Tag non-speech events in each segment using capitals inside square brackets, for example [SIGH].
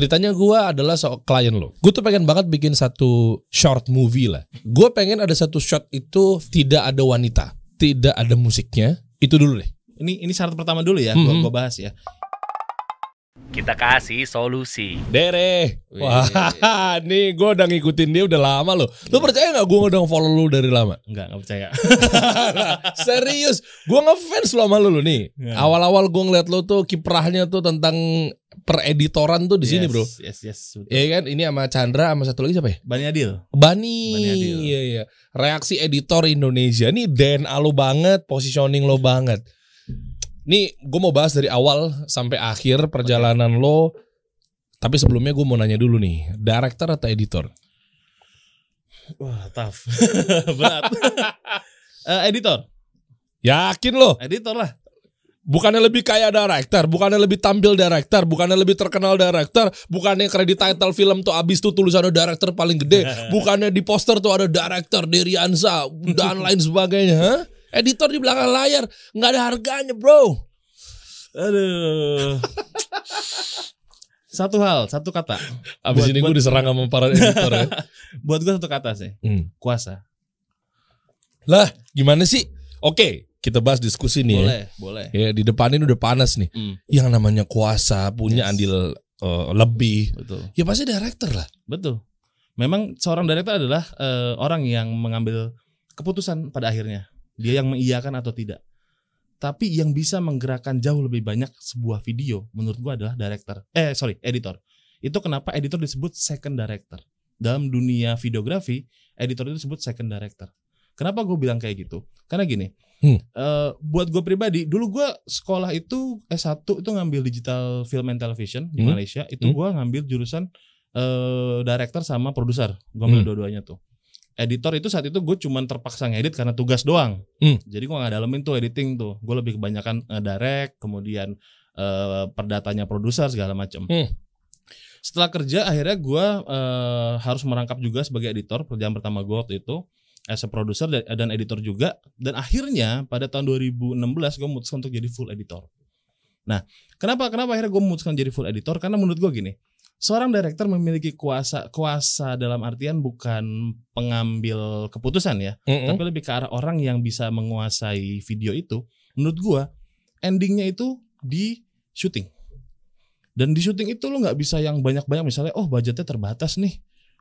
Ceritanya gua adalah so klien lo. Gue tuh pengen banget bikin satu short movie lah. Gue pengen ada satu shot itu tidak ada wanita, tidak ada musiknya. Itu dulu deh. Ini ini syarat pertama dulu ya, gua, gua bahas ya. Kita kasih solusi. Dere. Wah, [LAUGHS] nih gue udah ngikutin dia udah lama loh. Lu percaya nggak gue udah follow lu dari lama? Enggak, enggak percaya. [LAUGHS] Serius, gue ngefans lo sama lu, lu nih. Ya. Awal-awal gue ngeliat lu tuh kiprahnya tuh tentang pereditoran tuh di sini Yes, bro. Yes, yes. betul. Iya kan, ini sama Chandra sama satu lagi siapa ya? Bani Adil. Bani. Bani Adil. Iya iya. Reaksi editor Indonesia nih DNA lo banget, positioning lo banget. Nih gue mau bahas dari awal sampai akhir perjalanan lo. Tapi sebelumnya gue mau nanya dulu nih, director atau editor? Wah, tough. [LAUGHS] Berat. [LAUGHS] Eh, editor. Yakin lo? Editor lah. Bukannya lebih kaya director, bukannya lebih tampil director, bukannya lebih terkenal director, bukannya kredit title film tuh abis tuh tulisannya director paling gede, [LAUGHS] bukannya di poster tuh ada director Deriansa dan [LAUGHS] lain sebagainya. Hah? Editor di belakang layar nggak ada harganya bro. Aduh. [LAUGHS] satu hal, satu kata. Abis Buat- ini gue diserang sama para editor ya. Buat gue satu kata sih. Hmm. Kuasa. Lah gimana sih? Oke kita bahas diskusi nih ya. Boleh, boleh. Ya di depan ini udah panas nih. Hmm, Yang namanya kuasa punya Yes. andil eh, lebih. betul. Ya pasti director lah. Betul. Memang seorang director adalah eh, orang yang mengambil keputusan pada akhirnya. Dia yang mengiyakan atau tidak. Tapi yang bisa menggerakkan jauh lebih banyak sebuah video menurut gua adalah director. Eh sorry, editor. Itu kenapa editor disebut second director. Dalam dunia videografi, editor itu disebut second director. Kenapa gue bilang kayak gitu? Karena gini, Hmm. eh, buat gue pribadi, dulu gue sekolah itu S1 itu ngambil digital film and television di Hmm. Malaysia. Itu Hmm. gue ngambil jurusan eh director sama produser. Gue ambil Hmm. dua-duanya tuh. Editor itu saat itu gue cuman terpaksa ngedit karena tugas doang. Hmm. Jadi gue nggak dalemin tuh editing tuh. Gue lebih kebanyakan eh, direct, kemudian eh, perdatanya produser segala macam. Hmm. Setelah kerja akhirnya gue eh, harus merangkap juga sebagai editor. Pekerjaan pertama gue waktu itu as a producer dan, editor juga. Dan akhirnya pada tahun 2016 gue memutuskan untuk jadi full editor. Nah, kenapa kenapa akhirnya gue memutuskan jadi full editor? Karena menurut gue gini, seorang director memiliki kuasa kuasa dalam artian bukan pengambil keputusan ya, Mm-mm. tapi lebih ke arah orang yang bisa menguasai video itu. Menurut gua endingnya itu di syuting. Dan di syuting itu lo nggak bisa yang banyak-banyak misalnya, oh budgetnya terbatas nih,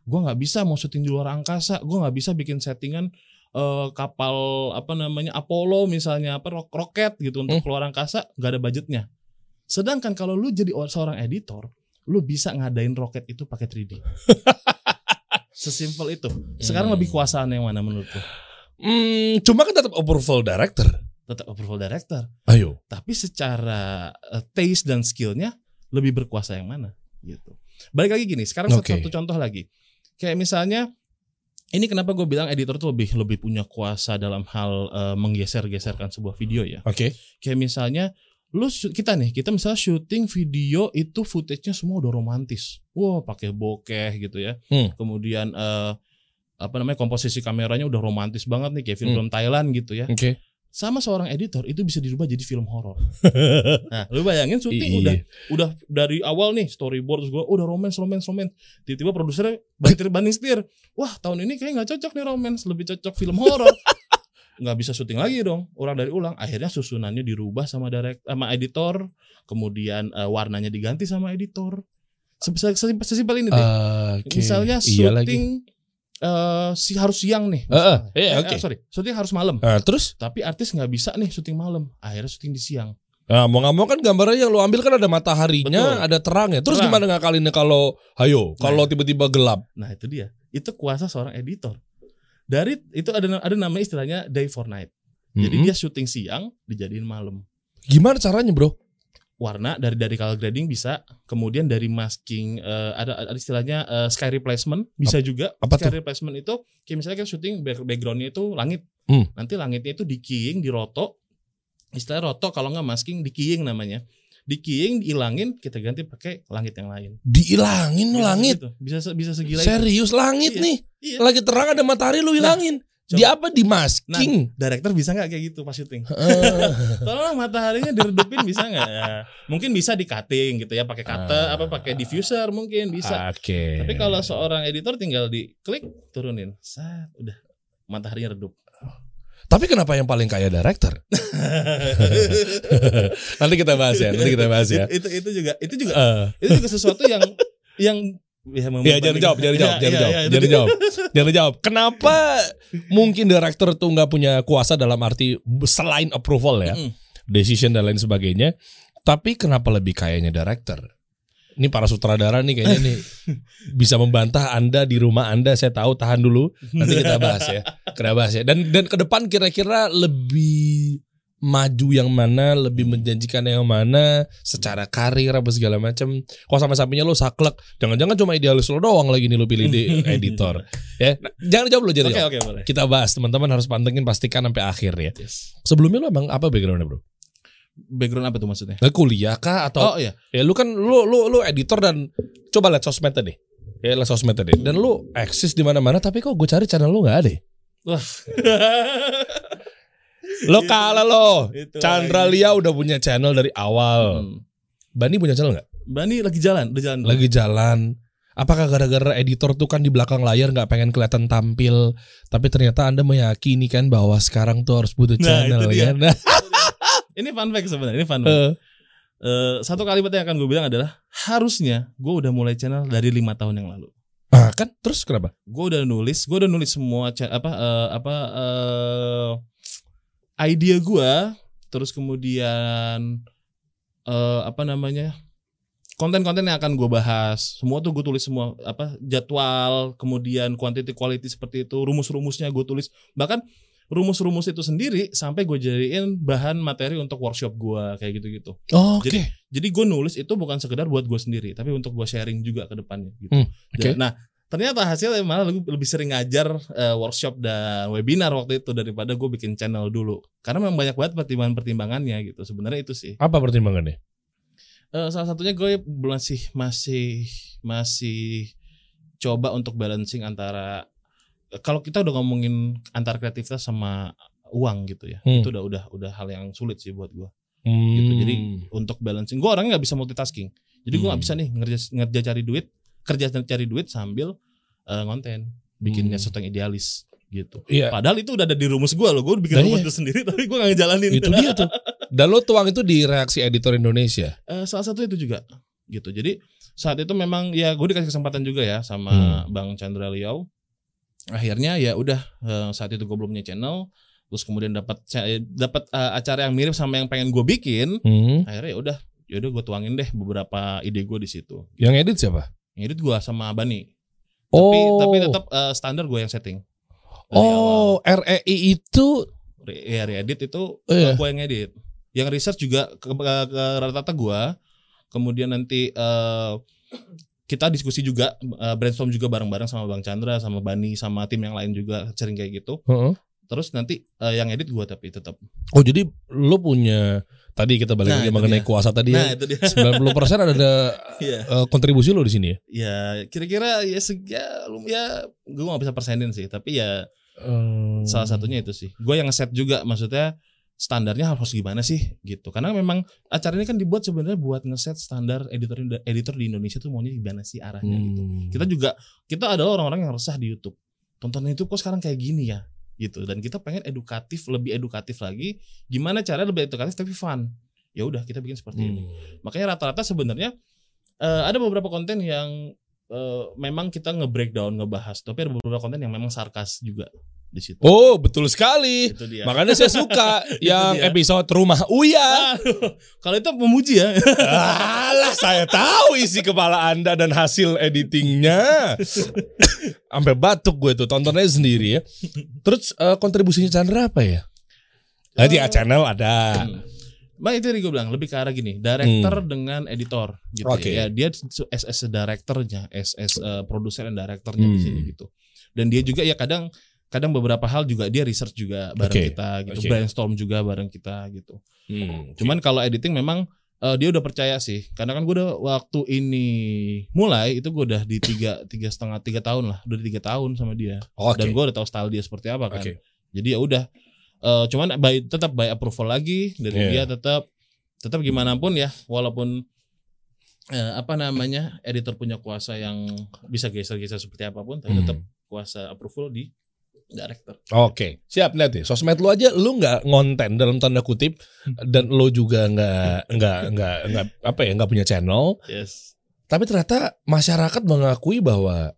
gua nggak bisa mau syuting di luar angkasa, gua nggak bisa bikin settingan eh, kapal apa namanya Apollo misalnya apa rok- roket gitu untuk Hmm. keluar angkasa nggak ada budgetnya. Sedangkan kalau lu jadi or- seorang editor, lu bisa ngadain roket itu pakai 3D. [LAUGHS] Sesimpel itu. Sekarang Hmm. lebih kuasaan yang mana menurut lu? Hmm, cuma kan tetap approval director. Tetap approval director. Ayo. Tapi secara eh, taste dan skillnya lebih berkuasa yang mana? Gitu. Balik lagi gini. Sekarang satu- Oke. satu contoh lagi. Kayak misalnya ini kenapa gue bilang editor tuh lebih lebih punya kuasa dalam hal eh, menggeser-geserkan sebuah video ya. Oke. Kayak misalnya lu kita nih kita misalnya syuting video itu footage-nya semua udah romantis wah pakai bokeh gitu ya Hmm. kemudian eh, apa namanya komposisi kameranya udah romantis banget nih kayak Hmm. film-film Thailand gitu ya Oke. Sama seorang editor itu bisa dirubah jadi film horor. [LAUGHS] Nah lu bayangin syuting Iya. udah udah dari awal nih storyboard terus gua udah romance romance romance. Tiba-tiba produsernya banting banding setir. Wah tahun ini kayak nggak cocok nih romance lebih cocok film horor. [LAUGHS] Nggak bisa syuting lagi dong ulang dari ulang. Akhirnya susunannya dirubah sama direct sama editor. Kemudian eh, warnanya diganti sama editor. Sesimpel- sesimpel ini deh. Oke. misalnya Iya lagi. Eh, si harus siang nih Eh, eh, misalnya. iya, Eh, oke. eh, sorry syuting harus malam Nah, terus tapi artis nggak bisa nih syuting malam akhirnya syuting di siang Nah, mau nggak mau kan gambarnya yang lu ambil kan ada mataharinya, Betul. ada terangnya. Terus Terang. gimana ngakalinnya kalau hayo, kalau tiba-tiba gelap? Nah itu dia, itu kuasa seorang editor. Dari itu ada ada namanya istilahnya day for night. Jadi Mm-mm. dia syuting siang dijadiin malam. gimana caranya, Bro? Warna dari dari color grading bisa, kemudian dari masking eh, ada, ada istilahnya eh, sky replacement bisa juga. apa sky tuh? replacement itu kayak misalnya kita syuting back- backgroundnya itu langit. Hmm. Nanti langitnya itu di keying, di roto. Istilah roto kalau nggak masking di keying namanya. Di keying dihilangin kita ganti pakai langit yang lain. Diilangin Bisa langit. segitu. Bisa bisa segila itu. Serius langit Iya. nih. Iya. Lagi terang ada matahari lu hilangin. Di apa di masking? Director bisa nggak kayak gitu pas syuting? Eh, [LAUGHS] [LAUGHS] Tolong mataharinya diredupin bisa nggak? Ya, mungkin bisa di cutting gitu ya, pakai cutter, Ah. apa pakai diffuser mungkin bisa. Oke. Tapi kalau seorang editor tinggal di klik turunin, sat, udah mataharinya redup. Tapi kenapa yang paling kaya director? [LAUGHS] nanti kita bahas ya, nanti kita bahas ya. itu itu juga itu juga Eh, itu juga sesuatu yang yang ya, Ya jangan jawab, jangan jawab, Ya, jangan ya, jawab, ya, itu jangan jawab, jangan jawab. Kenapa mungkin director tuh nggak punya kuasa dalam arti selain approval ya, Mm. decision dan lain sebagainya. Tapi kenapa lebih kayanya director? Ini para sutradara nih kayaknya nih [LAUGHS] bisa membantah Anda di rumah Anda. Saya tahu tahan dulu. Nanti kita bahas ya. Kita bahas ya. Dan dan ke depan kira-kira lebih maju yang mana, lebih menjanjikan yang mana secara karir apa segala macam. Kok sama sampingnya lo saklek, jangan-jangan cuma idealis lo doang lagi nih lo pilih di [LAUGHS] editor. Ya, Nah, jangan jawab lo Oke jawab. oke boleh. Kita bahas teman-teman harus pantengin pastikan sampai akhir ya. Yes. Sebelumnya lo emang apa backgroundnya bro? Background apa tuh maksudnya? Nggak kuliah kah atau Oh iya. ya lu kan lu lu lu editor dan coba lihat sosmed tadi. Ya lihat sosmed tadi. Dan lu eksis di mana-mana tapi kok gue cari channel lu nggak ada. ya? Wah. [LAUGHS] Lo Itu- kalah lo. Chandra. Lia udah punya channel dari awal. Hmm. Bani punya channel nggak? Bani lagi jalan, udah jalan. Lagi jalan. Apakah gara-gara editor tuh kan di belakang layar nggak pengen kelihatan tampil, tapi ternyata anda meyakini kan bahwa sekarang tuh harus butuh Nah, channel itu dia. kan? Nah, Ini fun fact sebenarnya, ini fun fact. eh, Eh, satu kalimat yang akan gue bilang adalah harusnya gue udah mulai channel dari lima tahun yang lalu. ah kan terus kenapa? Gue udah nulis, gue udah nulis semua apa eh, apa eh, idea gue, terus kemudian eh, apa namanya konten-konten yang akan gue bahas, semua tuh gue tulis semua apa jadwal, kemudian quantity quality seperti itu, rumus-rumusnya gue tulis, bahkan rumus-rumus itu sendiri sampai gue jadiin bahan materi untuk workshop gue kayak gitu-gitu. Oh, Oke. Jadi- Jadi gue nulis itu bukan sekedar buat gue sendiri, tapi untuk gue sharing juga ke depannya gitu. Hmm, oke. Dan- Nah, ternyata hasilnya malah lebih, sering ngajar eh, workshop dan webinar waktu itu daripada gue bikin channel dulu. Karena memang banyak banget pertimbangan-pertimbangannya gitu. Sebenarnya itu sih. Apa pertimbangannya? Eh, salah satunya gue masih masih masih coba untuk balancing antara kalau kita udah ngomongin antara kreativitas sama uang gitu ya. Hmm. Itu udah udah udah hal yang sulit sih buat gue. Hmm. gitu. Jadi untuk balancing, gue orangnya nggak bisa multitasking. Jadi gue nggak Hmm. bisa nih ngerja ngerja cari duit, kerja cari duit sambil eh, ngonten, bikinnya Hmm. sesuatu yang idealis gitu. Iya. Padahal itu udah ada di rumus gue loh, gue bikin Nah, rumus iya. itu sendiri, [LAUGHS] tapi gue nggak ngejalanin. itu dia tuh. Dan lo tuang itu di reaksi editor Indonesia. Eh, salah satu itu juga gitu. Jadi saat itu memang ya gue dikasih kesempatan juga ya sama Hmm. Bang Chandra Liao. Akhirnya ya udah eh, saat itu gue belum punya channel, terus kemudian dapat dapat eh, acara yang mirip sama yang pengen gue bikin. Hmm. akhirnya ya udah ya udah gue tuangin deh beberapa ide gue di situ Yang edit siapa? Yang edit gue sama Bani. Oh. tapi tapi tetap eh, standar gue yang setting. Dari Oh, REI itu? Ya edit itu Iya. gue yang edit yang research juga ke, ke, ke rata-rata gue kemudian nanti eh, kita diskusi juga eh, brainstorm juga bareng-bareng sama Bang Chandra sama Bani sama tim yang lain juga sering kayak gitu. Heeh. terus nanti eh, yang edit gue tapi tetap Oh, jadi lo punya tadi kita balik Nah, lagi mengenai dia. kuasa tadi nah ya. itu dia 90% [LAUGHS] ada Iya. eh, kontribusi lo di sini ya. ya kira-kira ya ya, ya gue gak bisa persenin sih tapi ya Hmm. salah satunya itu sih gue yang ngeset juga maksudnya standarnya harus gimana sih gitu karena memang acara ini kan dibuat sebenarnya buat ngeset standar editor editor di Indonesia tuh maunya gimana sih arahnya gitu Hmm. kita juga kita adalah orang-orang yang resah di YouTube tontonan YouTube kok sekarang kayak gini ya gitu. Dan kita pengen edukatif lebih edukatif lagi gimana cara lebih edukatif tapi fun. Ya udah kita bikin seperti ini. Hmm. makanya rata-rata sebenarnya eh, ada beberapa konten yang eh, memang kita nge-breakdown ngebahas. Tapi ada beberapa konten yang memang sarkas juga di situ Oh, betul sekali. itu dia Makanya saya suka [LAUGHS] yang dia. episode rumah Uya. Aduh, kalau itu memuji ya Alah, saya tahu isi kepala Anda dan hasil editingnya. Sampai batuk gue tuh tontonnya sendiri ya. Terus eh, kontribusinya Chandra apa ya? Tadi Eh, ya channel ada. [CLEARS THROAT] Hmm. Bang itu tadi gue bilang lebih ke arah gini, director dengan editor gitu Hmm. Oke. ya. Ya, Dia as as a directornya, as as a produser dan directornya di Hmm. sini gitu. Dan dia juga ya kadang kadang beberapa hal juga dia research juga bareng Oke. kita gitu, Oke. brainstorm juga bareng kita gitu. Hmm. Cuman kalau editing memang Eh, dia udah percaya sih, karena kan gue udah waktu ini mulai itu gue udah di tiga tiga setengah tiga tahun lah, udah tiga tahun sama dia, Oke. dan gue udah tahu style dia seperti apa kan. Oke. Jadi ya udah, Eh, cuman by, tetap by approval lagi dari Iya. dia tetap tetap gimana pun ya, walaupun eh, apa namanya editor punya kuasa yang bisa geser-geser seperti apa pun, tapi Hmm. tetap kuasa approval di director. Oke, siap lihat nih. Sosmed lu aja lu nggak ngonten dalam tanda kutip dan lu juga nggak nggak nggak nggak apa ya nggak punya channel. Yes. Tapi ternyata masyarakat mengakui bahwa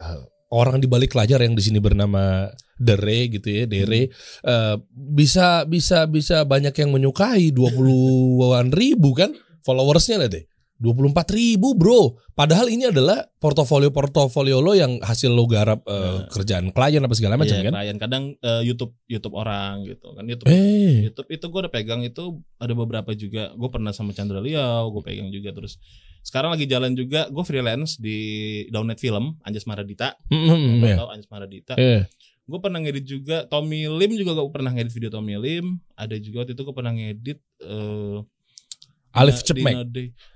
eh, orang di balik layar yang di sini bernama Dere gitu ya, Dere eh, bisa bisa bisa banyak yang menyukai 20-an ribu kan followersnya lah deh. 24 ribu bro. Padahal ini adalah portofolio-portofolio lo yang hasil lo garap eh, Nah. kerjaan klien apa segala macam Iya, kan? klien. Kadang eh, YouTube YouTube orang gitu kan. YouTube Eh. YouTube itu gue udah pegang itu ada beberapa juga. Gue pernah sama Chandra Liao gue pegang juga. Terus sekarang lagi jalan juga gue freelance di Downnet Film Anjas Maradita. Mm, mm, Lo iya. Anjas Maradita. Eh, gue pernah ngedit juga Tommy Lim juga gue pernah ngedit video Tommy Lim. Ada juga waktu itu gue pernah ngedit eh Alif Dina- Cepmek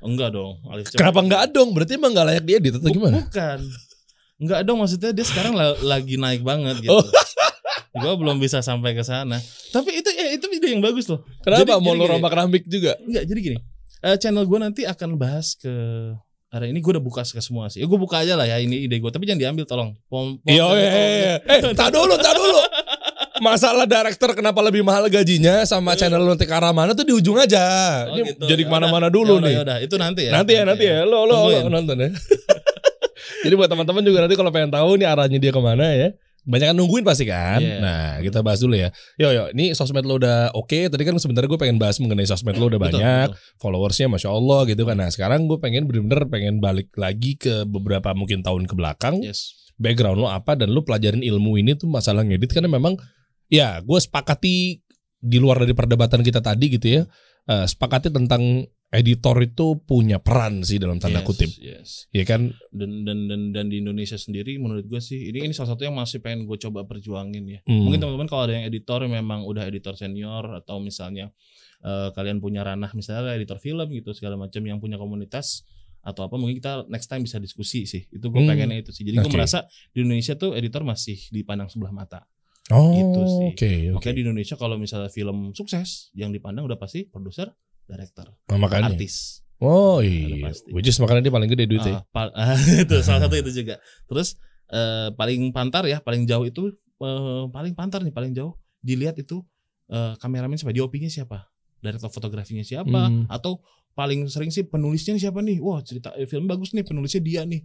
enggak dong Alif Cepmek Kenapa nggak dong? Berarti emang nggak layak diedit atau gimana? bukan enggak dong maksudnya dia sekarang la- lagi naik banget gitu Oh. [LAUGHS] gue belum bisa sampai ke sana tapi itu ya itu ide yang bagus loh Kenapa Jadi- mau jadi lo rombak rambik juga? Enggak, jadi gini. eh, channel gue nanti akan bahas ke hari ini gue udah buka ke semua sih. Ya, gue buka aja lah ya ini ide gue, tapi jangan diambil tolong. Pom, pom- Iya, pom- iya, iya. Eh, [LAUGHS] tak dulu, tak dulu. Masalah director kenapa lebih mahal gajinya sama channel lo nanti ke arah mana tuh di ujung aja. Oh, Ini gitu. jadi Ya ke mana-mana dulu ya udah, nih. ya udah. itu nanti ya. Nanti ya, nanti ya. Lo, lo, lo Tungguin. nonton ya. [LAUGHS] jadi buat teman-teman juga nanti kalau pengen tahu nih arahnya dia ke mana ya. Banyak kan nungguin pasti kan. Iya. Nah, kita bahas dulu ya. Yo, yo, ini sosmed lo udah oke. Tadi kan sebenarnya gue pengen bahas mengenai sosmed lo udah Betul, banyak. betul. followersnya masya Allah gitu kan. Nah sekarang gue pengen bener-bener pengen balik lagi ke beberapa mungkin tahun ke belakang. Yes. Background lo apa dan lo pelajarin ilmu ini tuh masalah ngedit karena memang ya gue sepakati di luar dari perdebatan kita tadi gitu ya. eh, sepakati tentang editor itu punya peran sih dalam tanda Yes, kutip. Yes. Ya kan? Dan, dan dan dan di Indonesia sendiri menurut gue sih ini ini salah satu yang masih pengen gue coba perjuangin ya. Hmm. Mungkin teman-teman kalau ada yang editor yang memang udah editor senior atau misalnya eh, kalian punya ranah misalnya editor film gitu segala macam yang punya komunitas atau apa mungkin kita next time bisa diskusi sih. Itu gue Hmm. pengennya itu sih. Jadi gue Oke. merasa di Indonesia tuh editor masih dipandang sebelah mata. Oh Itu sih. oke oke. Makanya di Indonesia kalau misalnya film sukses yang dipandang udah pasti produser, director, Nah, makanya. artis. Oh iya. Which is makanya dia paling gede duitnya. Pal- ah, [LAUGHS] itu salah satu itu juga. Terus eh, paling pantar ya, paling jauh itu eh, paling pantar nih, paling jauh dilihat itu eh, kameramen siapa, DOP-nya siapa, director fotografinya siapa, Hmm. atau paling sering sih penulisnya siapa nih? Wah cerita eh, film bagus nih, penulisnya dia nih,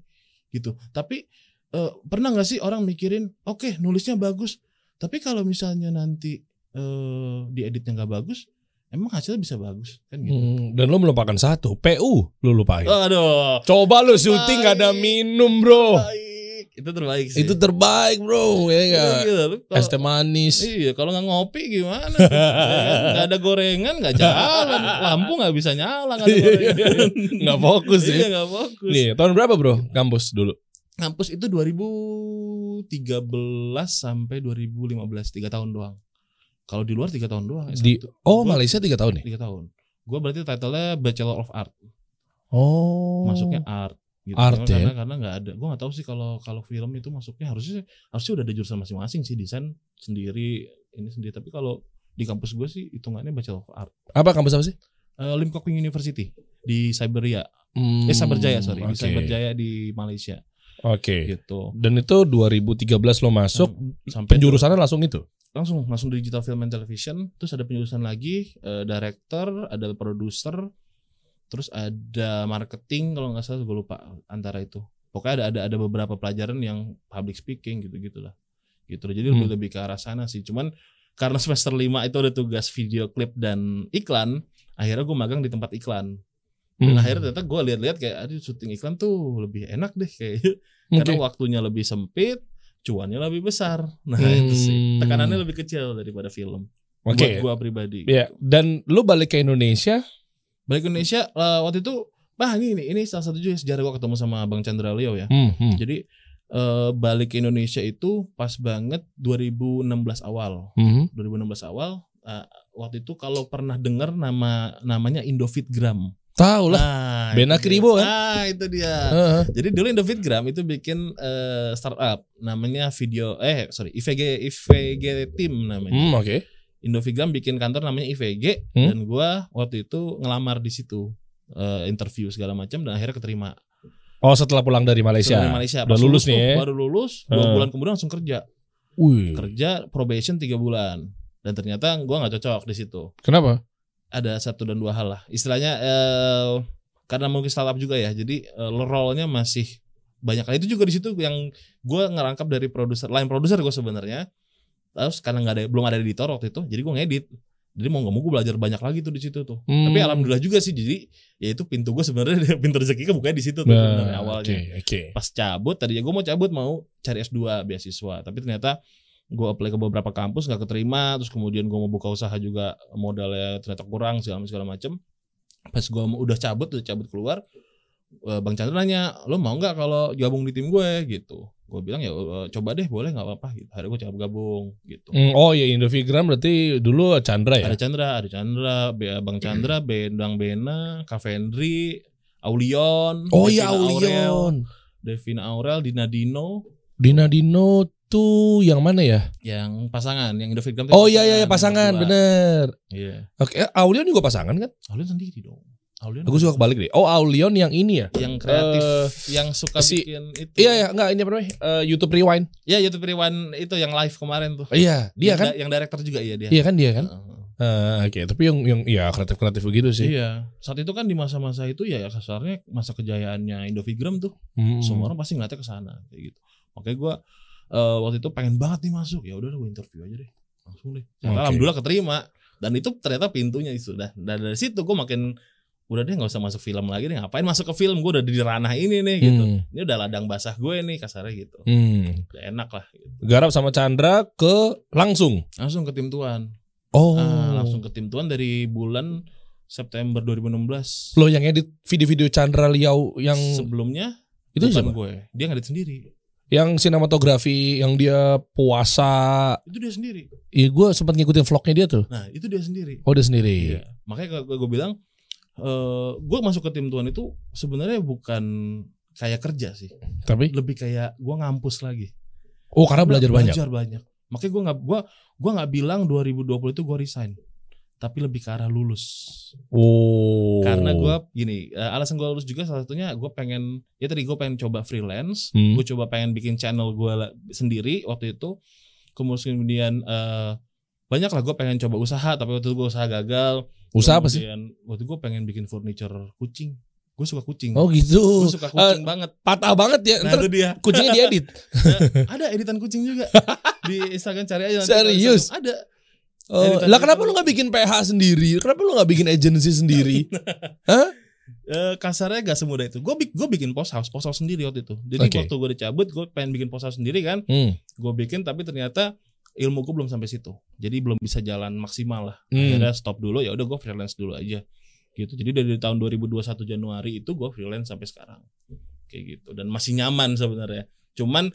gitu. Tapi eh, pernah nggak sih orang mikirin, oke nulisnya bagus, tapi kalau misalnya nanti eh, dieditnya nggak bagus, emang hasilnya bisa bagus kan gitu? Hmm, dan lo melupakan satu, PU lo lupain. Aduh, Coba lo syuting gak ada minum bro. terbaik. Itu terbaik sih. Itu terbaik bro ya Iya, gak? gitu. Lu kalau- Es teh manis. Iya, kalau nggak ngopi gimana? Ya kan? Nggak ada gorengan, nggak jalan, lampu nggak bisa nyala, nggak ada gorengan. Nggak fokus Iya, ya. nggak fokus. Nih, tahun berapa bro kampus dulu? Kampus itu 2013 sampai 2015, tiga tahun doang. Kalau di luar tiga tahun doang. Di S1. Oh, Gua- Malaysia tiga tahun nih. Tiga tahun. Gue berarti title-nya Bachelor of Art. Oh. Masuknya art. Gitu. Art karena, ya? karena nggak ada. Gue nggak tahu sih kalau kalau film itu masuknya harusnya harusnya udah ada jurusan masing-masing sih desain sendiri ini sendiri. Tapi kalau di kampus gue sih hitungannya Bachelor of Art. Apa kampus apa sih? Eh, Lim Kok University di Cyberia. Hmm, Eh Cyberjaya sorry, di oke. Cyberjaya di Malaysia Oke. gitu. Dan itu 2013 lo masuk Sampai penjurusannya langsung itu. langsung langsung digital film and television, terus ada penjurusan lagi eh, director, ada produser, terus ada marketing kalau nggak salah gue lupa antara itu. Pokoknya ada ada ada beberapa pelajaran yang public speaking gitu gitulah. Gitu. Jadi lebih Hmm. lebih ke arah sana sih. Cuman karena semester 5 itu ada tugas video klip dan iklan, akhirnya gue magang di tempat iklan. Dan Hmm. akhirnya ternyata gue lihat-lihat kayak aduh syuting iklan tuh lebih enak deh kayak Oke. karena waktunya lebih sempit, cuannya lebih besar. Nah Hmm. itu sih tekanannya lebih kecil daripada film. Oke. Buat gue pribadi. Ya, dan lu balik ke Indonesia. Balik ke Indonesia eh, waktu itu, bah ini ini, ini salah satu juga sejarah gue ketemu sama Bang Chandra Leo ya. Hmm, hmm, Jadi eh, balik ke Indonesia itu pas banget 2016 awal. hmm. 2016 awal eh, waktu itu kalau pernah dengar nama namanya Indofitgram. Tahu lah. Nah, Bena. Kribo kan? Ah, itu dia. Heeh. Jadi dulu Indofitgram itu bikin eh, startup namanya video eh sorry IVG IVG Team namanya. Hmm, oke. Indofitgram bikin kantor namanya IVG Hmm. dan gua waktu itu ngelamar di situ eh, interview segala macam dan akhirnya keterima. Oh, setelah pulang dari Malaysia. Dari Malaysia. Udah Pas lulus nih ya. Baru lulus dua Hmm. bulan kemudian langsung kerja. Wih. Kerja probation tiga bulan dan ternyata gua nggak cocok di situ. Kenapa? Ada satu dan dua hal lah. Istilahnya eh, karena mungkin startup juga ya. Jadi eh, role-nya masih banyak. Itu juga di situ yang gua ngerangkap dari produser, line produser gue sebenarnya. Terus karena nggak ada belum ada editor waktu itu, jadi gua ngedit. Jadi mau nggak mau gue belajar banyak lagi tuh di situ tuh. Hmm. Tapi alhamdulillah juga sih. Jadi ya itu pintu gue sebenarnya [LAUGHS] pintu rezeki bukanya di situ tuh Nah, sebenarnya awalnya. Oke, oke. Pas cabut tadi ya gue mau cabut mau cari S2 beasiswa, tapi ternyata gue apply ke beberapa kampus nggak keterima, terus kemudian gue mau buka usaha juga modalnya ternyata kurang segala segala macem. Pas gue udah cabut, udah cabut keluar, eh, Bang Chandra nanya, lo mau nggak kalau gabung di tim gue gitu? Gue bilang ya eh, coba deh, boleh nggak apa-apa. Gitu. Akhirnya gue coba gabung gitu. Hmm, oh ya Indovigram berarti dulu Chandra ya? Ada Chandra, ada Chandra, Bang Chandra, Bendang Bena, Kavendri, Aulion, Oh iya Aurel, Aulion. Devina Aurel, Dina Dino, Dina Dino tuh yang mana ya? yang pasangan, yang Indofitgram tuh Oh iya iya iya, pasangan, bener. Iya. Oke, eh, Aulion juga pasangan kan? Aulion sendiri dong. Aulion. Aku suka kebalik deh. Oh Aulion yang ini ya? yang kreatif, Eh, yang suka si- bikin itu. Iya ya, enggak ini apa namanya? Eh, YouTube Rewind. Iya, YouTube Rewind itu yang live kemarin tuh. Iya, dia Yang kan? Yang director juga iya dia. Iya kan dia kan? Heeh. Eh, Oke, tapi yang yang ya kreatif-kreatif begitu sih. Iya. Saat itu kan di masa-masa itu ya kasarnya masa kejayaannya Indofitgram tuh. Hmm. semua orang pasti ngeliatnya ke sana kayak gitu makanya gue eh, waktu itu pengen banget nih masuk ya udah gue interview aja deh langsung deh Oke. alhamdulillah keterima dan itu ternyata pintunya itu dah dan dari situ gue makin udah deh nggak usah masuk film lagi deh ngapain masuk ke film gue udah di ranah ini nih gitu Hmm. ini udah ladang basah gue nih kasarnya gitu Hmm. udah enak lah gitu. Garap sama Chandra ke langsung. langsung ke tim tuan Oh. Ah, langsung ke tim tuan dari bulan September 2016 Lo yang edit video-video Chandra Liao yang sebelumnya itu bukan siapa? gue dia ngedit sendiri Yang sinematografi yang dia puasa. itu dia sendiri Iya, gue sempat ngikutin vlognya dia tuh. nah itu dia sendiri Oh, dia sendiri. Iya. Makanya gue bilang eh gue masuk ke tim tuan itu sebenarnya bukan kayak kerja sih, Tapi lebih kayak gue ngampus lagi. oh karena belajar banyak. Belajar banyak. Makanya gue nggak gua gua nggak bilang 2020 itu gue resign, tapi lebih ke arah lulus. Oh. Karena gue gini, eh, alasan gue lulus juga salah satunya gue pengen ya tadi gue pengen coba freelance, Hmm. gue coba pengen bikin channel gue sendiri waktu itu. Kemudian eh banyak lah gue pengen coba usaha, tapi waktu itu gue usaha gagal. usaha apa sih? Waktu gue pengen bikin furniture kucing. Gue suka kucing. Oh gitu. gue suka kucing banget. Patah banget ya. Nah Ntar itu dia. kucingnya diedit. [LAUGHS] ada editan kucing juga di Instagram cari aja. nanti Serius? Instagram. Ada. Oh, lah kenapa lu nggak bikin PH sendiri? Kenapa lu nggak bikin agency sendiri? [LAUGHS] Eh, kasarnya gak semudah itu. Gue gue bikin post house, post house sendiri waktu itu. Jadi Oke. waktu gue dicabut, gue pengen bikin post house sendiri kan. Hmm. Gue bikin tapi ternyata ilmu gue belum sampai situ. Jadi belum bisa jalan maksimal lah. Hmm. Akhirnya stop dulu ya udah gue freelance dulu aja. Gitu. Jadi dari tahun 2021 Januari itu gue freelance sampai sekarang. Kayak gitu dan masih nyaman sebenarnya. Cuman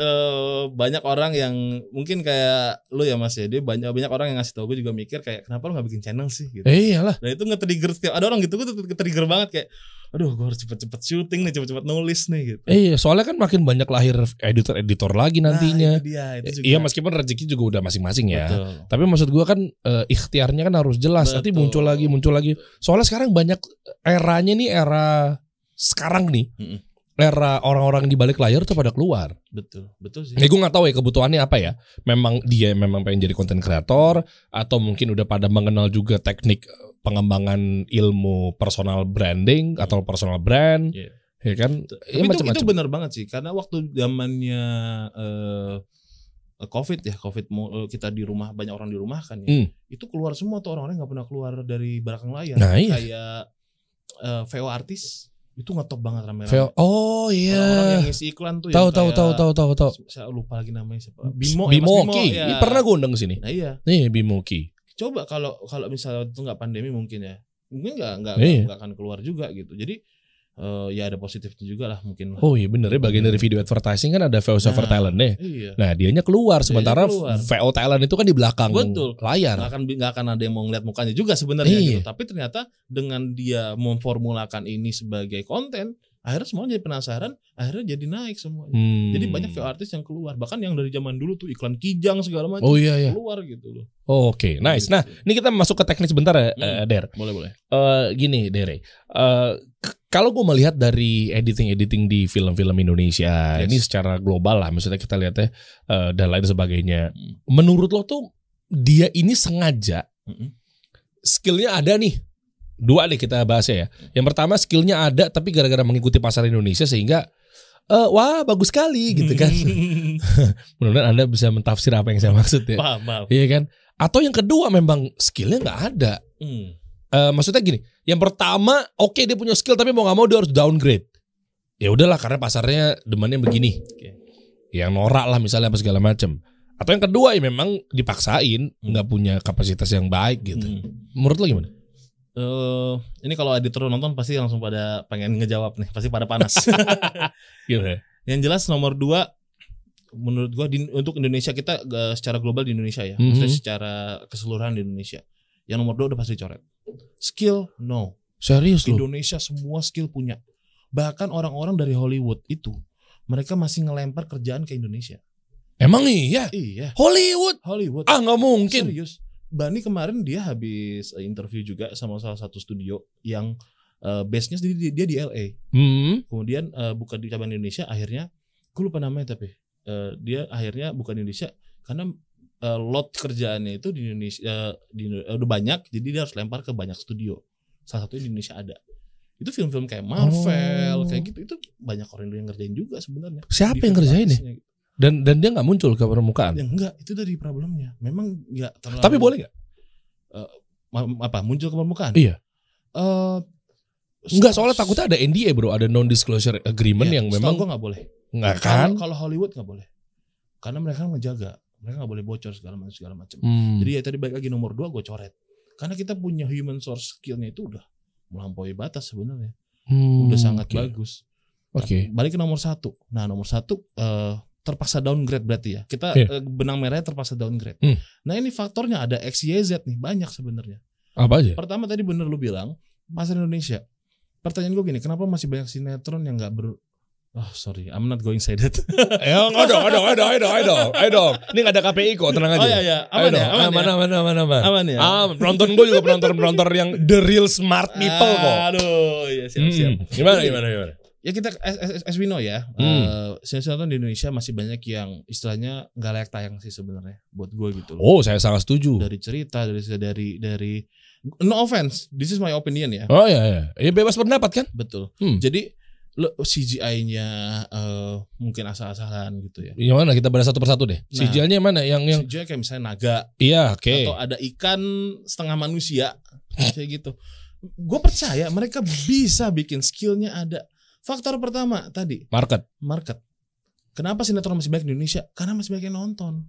eh banyak orang yang mungkin kayak lu ya Mas ya, dia banyak banyak orang yang ngasih tau gue juga mikir kayak kenapa lu nggak bikin channel sih gitu. Eh iyalah. Nah itu nge-trigger setiap ada orang gitu gue tuh trigger banget kayak aduh gue harus cepet-cepet syuting nih cepet-cepet nulis nih gitu. Eh iya, soalnya kan makin banyak lahir editor-editor lagi nantinya. Nah, itu dia, itu juga. Iya meskipun rezeki juga udah masing-masing ya. Betul. Tapi maksud gua kan eh, ikhtiarnya kan harus jelas. Nanti Betul. muncul lagi, muncul lagi. Soalnya sekarang banyak eranya nih era sekarang nih. Mm-mm. Era orang-orang di balik layar tuh pada keluar. Betul, betul sih. Ini gue nggak tahu ya kebutuhannya apa ya. Memang dia memang pengen jadi konten kreator atau mungkin udah pada mengenal juga teknik eh, pengembangan ilmu personal branding atau personal brand, Iya. ya kan? Tapi Ya, itu, itu macam-macam. benar banget sih karena waktu zamannya eh COVID ya, COVID eh, kita di rumah banyak orang di rumah kan ya. Hmm. Itu keluar semua tuh orang-orang nggak pernah keluar dari belakang layar. Nah, iya. Kayak eh, VO artis itu ngetop banget rame-rame. Oh iya. yang ngisi iklan tuh Tahu tahu tahu tahu tahu tahu. Saya lupa lagi namanya siapa. Bimo, ya, Bimo Bimo, Ki. ya. Pernah gue undang ke sini. Nah iya, Nih Bimo Ki. coba kalau kalau misalnya itu nggak pandemi mungkin ya, mungkin nggak nggak Iya. nggak akan keluar juga gitu. Jadi eh, ya ada positifnya juga lah mungkin. Oh iya bener ya bagian dari video advertising kan ada over Nah, talent nih. Iya. Nah dianya keluar sementara keluar. VO talent itu kan di belakang Betul. layar. nggak akan nggak akan ada yang mau ngeliat mukanya juga sebenarnya Iya. gitu. Tapi ternyata dengan dia memformulakan ini sebagai konten, akhirnya semua jadi penasaran, akhirnya jadi naik semuanya. Hmm. Jadi banyak VO artis yang keluar, bahkan yang dari zaman dulu tuh iklan kijang segala macam Oh iya iya. keluar gitu loh. Oh, Oke, nice. Nah, ini kita masuk ke teknis sebentar ya, Hmm. Der. Boleh boleh. Eh, gini, Dere. K- kalau gue melihat dari editing-editing di film-film Indonesia, Yes. ini secara global lah, maksudnya kita lihatnya eh, dan lain sebagainya. Hmm. Menurut lo tuh dia ini sengaja Mm-mm. skillnya ada nih. Dua nih kita bahas ya. Yang pertama skillnya ada, tapi gara-gara mengikuti pasar Indonesia sehingga eh, wah bagus sekali gitu kan. [LAUGHS] Mudah-mudahan anda bisa mentafsir apa yang saya maksud ya. paham paham. Iya kan? Atau yang kedua memang skillnya nggak ada. Hmm. Eh, maksudnya gini, yang pertama oke dia punya skill tapi mau nggak mau dia harus downgrade. Ya udahlah karena pasarnya demannya begini. Oke. Yang norak lah misalnya apa segala macam. Atau yang kedua ya memang dipaksain nggak punya kapasitas yang baik gitu. Hmm. Menurut lo gimana? Eh, ini kalau editor nonton pasti langsung pada pengen ngejawab nih, pasti pada panas. Gimana? [LAUGHS] Yang jelas nomor dua menurut gua di, untuk Indonesia kita eh, secara global di Indonesia ya, Mhm. maksudnya secara keseluruhan di Indonesia. Yang nomor dua udah pasti coret. Skill no. Serius lo? Indonesia semua skill punya. Bahkan orang-orang dari Hollywood itu mereka masih ngelempar kerjaan ke Indonesia. Emang iya? Iya, Hollywood? Hollywood. Ah nggak mungkin. Serius. Bani kemarin dia habis eh, interview juga sama salah satu studio yang eh, base-nya dia, dia- di LA. Hmm. Kemudian eh, buka di cabang Indonesia akhirnya gue lupa namanya tapi eh, dia akhirnya bukan Indonesia karena eh, lot kerjaannya itu di Indonesia eh, di, eh, udah banyak jadi dia harus lempar ke banyak studio. Salah satunya di Indonesia ada. Itu film-film kayak Marvel Oh. kayak gitu itu banyak orang yang ngerjain juga sebenarnya. Siapa yang ngerjain ya? artisnya gitu. Dan dan dia nggak muncul ke permukaan. Ya enggak, itu dari problemnya. Memang enggak terlalu Tapi boleh nggak? Ma- apa muncul ke permukaan? Iya. Eh Enggak soalnya takutnya ada NDA bro, ada non disclosure agreement Iya, yang memang gua nggak boleh. nggak kan? Kalau Hollywood nggak boleh. Karena mereka menjaga, mereka nggak boleh bocor segala macam segala macam. Hmm. Jadi ya tadi balik lagi nomor dua gue coret. Karena kita punya human source skillnya itu udah melampaui batas sebenarnya. Hmm, Udah sangat oke. bagus. Oke. Nah, balik ke nomor satu. Nah nomor satu eh, terpaksa downgrade berarti ya. Kita Iya. eh, benang merahnya terpaksa downgrade. Hmm. Nah ini faktornya ada X, Y, Z nih banyak sebenarnya. Apa aja? Pertama tadi bener lu bilang pasar Indonesia. Pertanyaan gue gini, kenapa masih banyak sinetron yang nggak ber Oh sorry, I'm not going say [LAUGHS] that. Ya nggak dong, nggak dong, nggak dong, nggak dong, nggak dong, nggak dong. Ini nggak ada KPI kok, tenang aja. Oh iya iya, Ayo aman ya, dong. aman aman, ya. aman, aman, aman. Aman ya. Ah, penonton gue juga penonton-penonton yang the real smart people kok. Aduh, iya siap Hmm, siap. Gimana, gimana, gimana? Ya kita as, as, as we know ya, Hmm. eh, sinetron di Indonesia masih banyak yang istilahnya nggak layak tayang sih sebenarnya buat gue gitu loh. Oh, saya sangat setuju. Dari cerita, dari dari dari no offense, this is my opinion ya. Oh iya, iya. Ya bebas pendapat kan? Betul. Hmm. Jadi lo CGI-nya eh, mungkin asal-asalan gitu ya. Yang mana kita bahas satu persatu deh. Nah. CGI-nya mana? Yang yang CGI kayak misalnya naga iya, oke. atau ada ikan setengah manusia kayak gitu. Gue percaya mereka bisa bikin skillnya ada. Faktor pertama tadi Market. market. Kenapa sinetron masih banyak di Indonesia? Karena masih banyak yang nonton.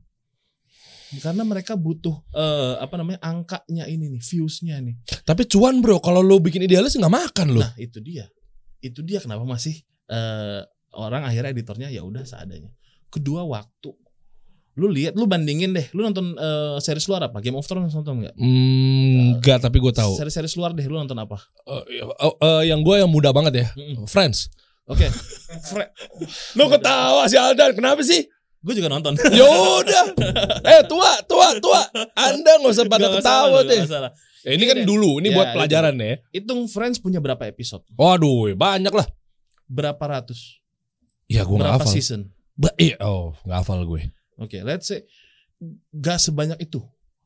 Karena mereka butuh eh, apa namanya angkanya ini nih, viewsnya nih. Tapi cuan bro, kalau lo bikin idealis nggak makan lo. Nah itu dia, itu dia kenapa masih eh, orang akhirnya editornya ya udah seadanya. Kedua waktu, lu lihat, lu bandingin deh, lu nonton eh, series luar apa? Game of Thrones nonton nggak? Hmm, enggak, tapi gue tahu. Series-series luar deh, lu nonton apa? Eh, eh, eh, yang gue yang muda banget ya, Mm-mm. Friends. Oke, Fre- [LAUGHS] Lo ketawa si Aldan, kenapa sih? gue juga nonton. Yaudah. eh tua, tua, tua. Anda nggak usah pada ketawa masalah, deh. Ya, ini kan Iya. dulu, ini Ya, buat itu. pelajaran ya. Hitung Friends punya berapa episode? Waduh, banyak lah. Berapa ratus? Ya gue nggak berapa hafal. season? Ba- iya, oh nggak hafal gue. Oke, let's say gak sebanyak itu.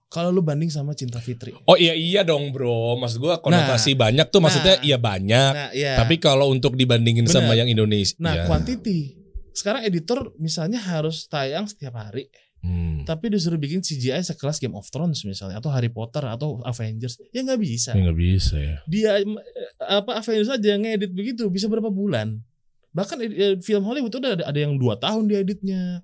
Kalau lu banding sama Cinta Fitri. Oh iya iya dong bro, maksud gue konotasi banyak tuh maksudnya nah. iya banyak. Nah, iya. Tapi kalau untuk dibandingin sama Bener. yang Indonesia, nah, ya. quantity. Sekarang editor misalnya harus tayang setiap hari, Hmm. tapi disuruh bikin CGI sekelas Game of Thrones misalnya atau Harry Potter atau Avengers, ya nggak bisa. Ya nggak bisa ya. Dia eh, apa Avengers aja ngedit begitu bisa berapa bulan. Bahkan eh, film Hollywood tuh ada ada yang dua tahun dieditnya.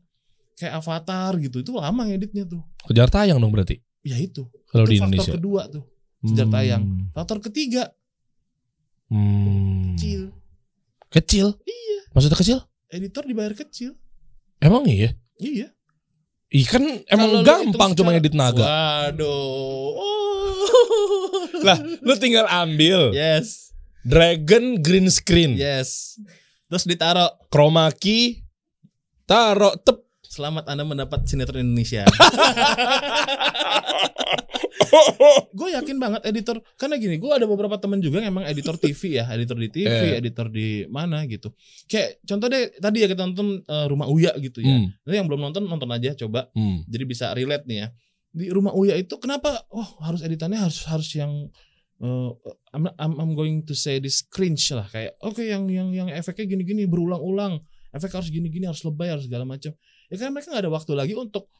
Kayak Avatar gitu, itu lama ngeditnya tuh. Kejar tayang dong berarti Ya itu. kalau itu di faktor Indonesia. kedua tuh. kejar Hmm. tayang. Faktor ketiga Hmm. kecil. Kecil. Iya. Maksudnya kecil? Editor dibayar kecil. Emang iya? Iya. Ih kan emang lu gampang cuma edit naga. Waduh. Oh. Lah, lu tinggal ambil Yes. Dragon green screen, Yes. Terus ditaruh chroma key, taruh tep. Selamat Anda mendapat sinetron Indonesia. [LAUGHS] [LAUGHS] gue yakin banget editor karena gini, gue ada beberapa temen juga yang emang editor TV ya, editor di TV, Eh. [LAUGHS] editor di mana gitu. Kayak contoh deh tadi ya kita nonton eh, Rumah Uya gitu ya. Hmm, Nanti yang belum nonton nonton aja coba. hmm. Jadi bisa relate nih ya. Di Rumah Uya itu kenapa? Oh harus editannya harus harus yang eh, I'm, I'm, I'm going to say this cringe lah kayak oke yang yang yang efeknya gini-gini berulang-ulang efek harus gini-gini harus lebay harus segala macam ya kan mereka nggak ada waktu lagi untuk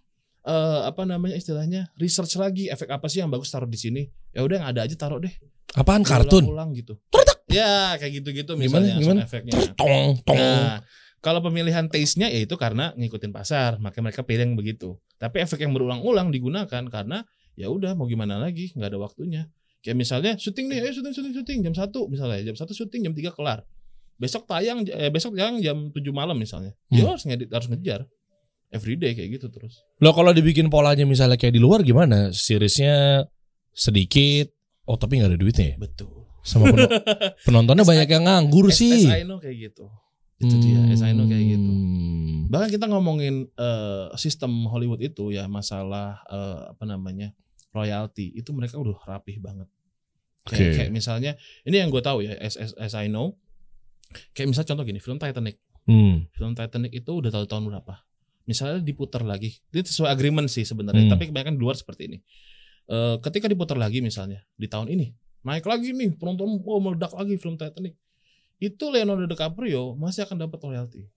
eh, apa namanya istilahnya research lagi efek apa sih yang bagus taruh di sini ya udah yang ada aja taruh deh Apaan kartun? ulang gitu ya kayak gitu-gitu Gimana, misalnya gimana? sound efeknya Tong, tong. Nah, kalau pemilihan taste-nya ya itu karena ngikutin pasar, makanya mereka pilih yang begitu. Tapi efek yang berulang-ulang digunakan karena ya udah mau gimana lagi, nggak ada waktunya. Kayak misalnya syuting nih, eh syuting syuting syuting jam 1 misalnya, jam 1 syuting jam 3 kelar. Besok tayang eh, besok tayang jam 7 malam misalnya. Ya Hmm. harus ngedit, harus ngejar. Everyday kayak gitu terus. Lo kalau dibikin polanya misalnya kayak di luar gimana? Seriesnya sedikit. Oh tapi nggak ada duitnya ya? Betul. Sama pen- [LAUGHS] penontonnya banyak yang nganggur sih. Know kayak gitu. Itu dia, as I know kayak gitu. Hmm. Bahkan kita ngomongin eh, sistem Hollywood itu ya masalah eh, apa namanya royalty itu mereka udah rapih banget. Kayak, Oke. kayak misalnya ini yang gue tahu ya as, as, as I know. Kayak misalnya contoh gini film Titanic. Hmm. Film Titanic itu udah tahu tahun berapa. Misalnya diputar lagi. Itu sesuai agreement sih sebenarnya. Hmm. Tapi kebanyakan di luar seperti ini. Eh, ketika diputar lagi misalnya di tahun ini naik lagi nih penonton oh meledak lagi film Titanic. Itu Leonardo DiCaprio masih akan dapat royalty.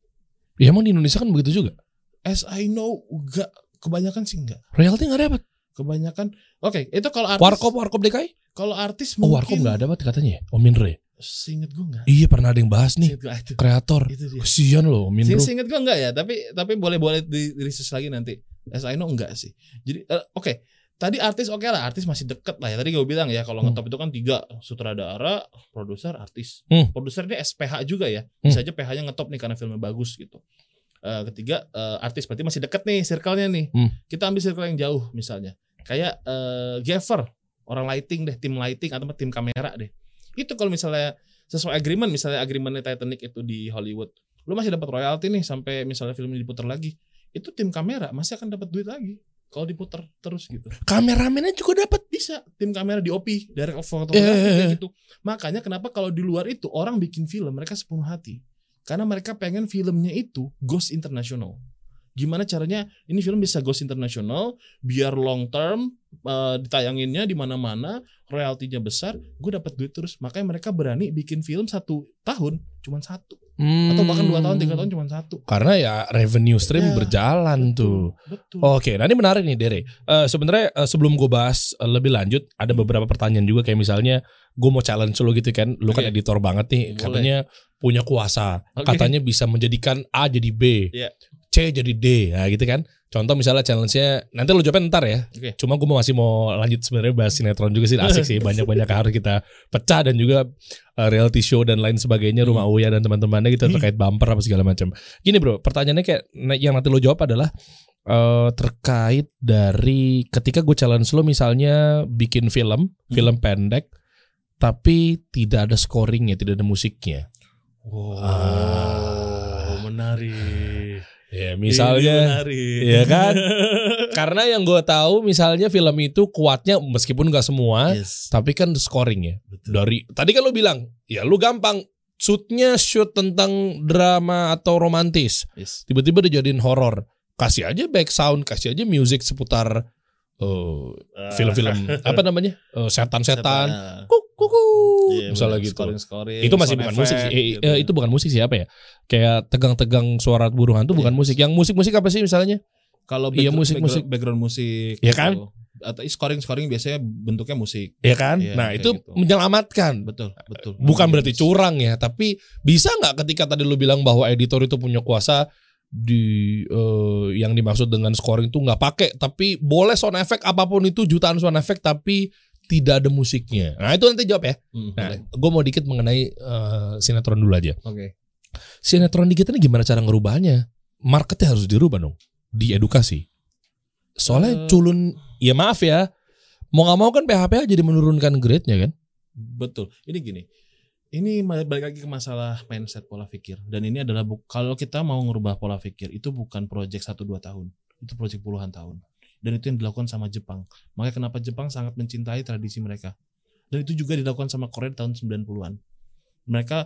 Ya emang di Indonesia kan begitu juga. As I know, enggak kebanyakan sih enggak. Royalty nggak dapat. Kebanyakan Oke, itu kalau artis Warkop warkop DKI? kalau artis Oh mungkin warkop nggak dapat katanya. ya? Om Indre. Seinget gue enggak. Iya pernah ada yang bahas nih. Seinget gue itu. Kreator. Itu. Kesian loh. Seinget, seinget gue enggak ya, tapi tapi boleh-boleh di di research lagi nanti. As I know enggak sih. Jadi eh, oke, tadi artis oke lah, artis masih deket lah ya. Tadi gue bilang ya kalau Hmm. ngetop itu kan tiga sutradara, produser, artis. Hmm. Produser dia SPH juga ya. Bisa aja PH-nya ngetop nih karena filmnya bagus gitu. Eh, ketiga eh, artis berarti masih deket nih circle-nya nih. Hmm. Kita ambil circle yang jauh misalnya. Kayak eh Gaffer, orang lighting deh, tim lighting atau tim kamera deh. Itu kalau misalnya sesuai agreement, misalnya agreementnya Titanic itu di Hollywood, lu masih dapat royalti nih sampai misalnya film ini diputar lagi. Itu tim kamera masih akan dapat duit lagi kalau diputar terus gitu. Kameramennya juga dapat. Bisa tim kamera di OP, Eh, photography eh, eh. kayak gitu. Makanya kenapa kalau di luar itu orang bikin film mereka sepenuh hati. Karena mereka pengen filmnya itu goes international. Gimana caranya ini film bisa goes international biar long term eh, ditayanginnya di mana-mana, royaltinya besar, gue dapat duit terus. Makanya mereka berani bikin film satu tahun cuma satu atau bahkan dua tahun tiga tahun cuma satu. Karena ya revenue stream Ya, berjalan Betul, tuh. Betul. Oke, nah ini menarik nih Dere. Eh, Sebenarnya eh, sebelum gue bahas eh, lebih lanjut, ada beberapa pertanyaan juga kayak misalnya gue mau challenge lo gitu kan, lu kan Oke. editor banget nih, Boleh. katanya punya kuasa, Oke. katanya bisa menjadikan A jadi B, Iya. C jadi D, nah gitu kan. Contoh misalnya challenge-nya, nanti lo jawabnya ntar ya. Oke. Cuma gue masih mau lanjut sebenarnya bahas sinetron juga sih, asik sih, [LAUGHS] banyak-banyak yang harus kita pecah dan juga eh, reality show dan lain sebagainya, Hmm. rumah Uya dan teman-temannya gitu terkait bumper apa segala macam. Gini bro, pertanyaannya kayak nah, yang nanti lo jawab adalah eh, terkait dari ketika gue challenge lo misalnya bikin film, Hmm. film pendek, tapi tidak ada scoringnya, tidak ada musiknya. Wow, Ah. menarik. Ya misalnya. Iya kan? karena yang gue tahu misalnya film itu kuatnya meskipun gak semua, yes, tapi kan scoringnya betul. dari tadi kan lu bilang ya lu gampang shootnya shoot tentang drama atau romantis Yes. tiba-tiba dijadiin horor kasih aja back sound kasih aja music seputar eh, film-film [LAUGHS] apa namanya Eh, setan-setan Setan. kuk kuku Iya, misalnya bener. gitu Scoring-scoring, itu masih bukan musik sih Eh, gitu. eh, itu bukan musik sih apa ya kayak tegang-tegang suara burung hantu bukan Iya. musik yang musik-musik apa sih misalnya kalau Iya, background- musik-musik. background, musik gitu. kan? atau scoring scoring biasanya bentuknya musik ya kan Iya, nah itu gitu. menyelamatkan betul betul bukan berarti curang ya, tapi bisa nggak ketika tadi lu bilang bahwa editor itu punya kuasa di eh, yang dimaksud dengan scoring itu nggak pakai, tapi boleh sound effect apa pun itu jutaan sound effect tapi tidak ada musiknya. Nah itu nanti jawab ya. Hmm, Nah, gue mau dikit mengenai eh, sinetron dulu aja. oke Sinetron di kita nih gimana cara ngerubahnya? Marketnya harus dirubah dong. Di edukasi. Soalnya Eh. culun, ya maaf ya. Mau nggak mau kan PHPH jadi menurunkan grade-nya kan? Betul. Ini gini. Ini balik lagi ke masalah mindset pola pikir. Dan ini adalah kalau kita mau ngerubah pola pikir itu bukan project 1 2 tahun. Itu project puluhan tahun. Dan itu yang dilakukan sama Jepang. Makanya kenapa Jepang sangat mencintai tradisi mereka. Dan itu juga dilakukan sama Korea di tahun 90-an. Mereka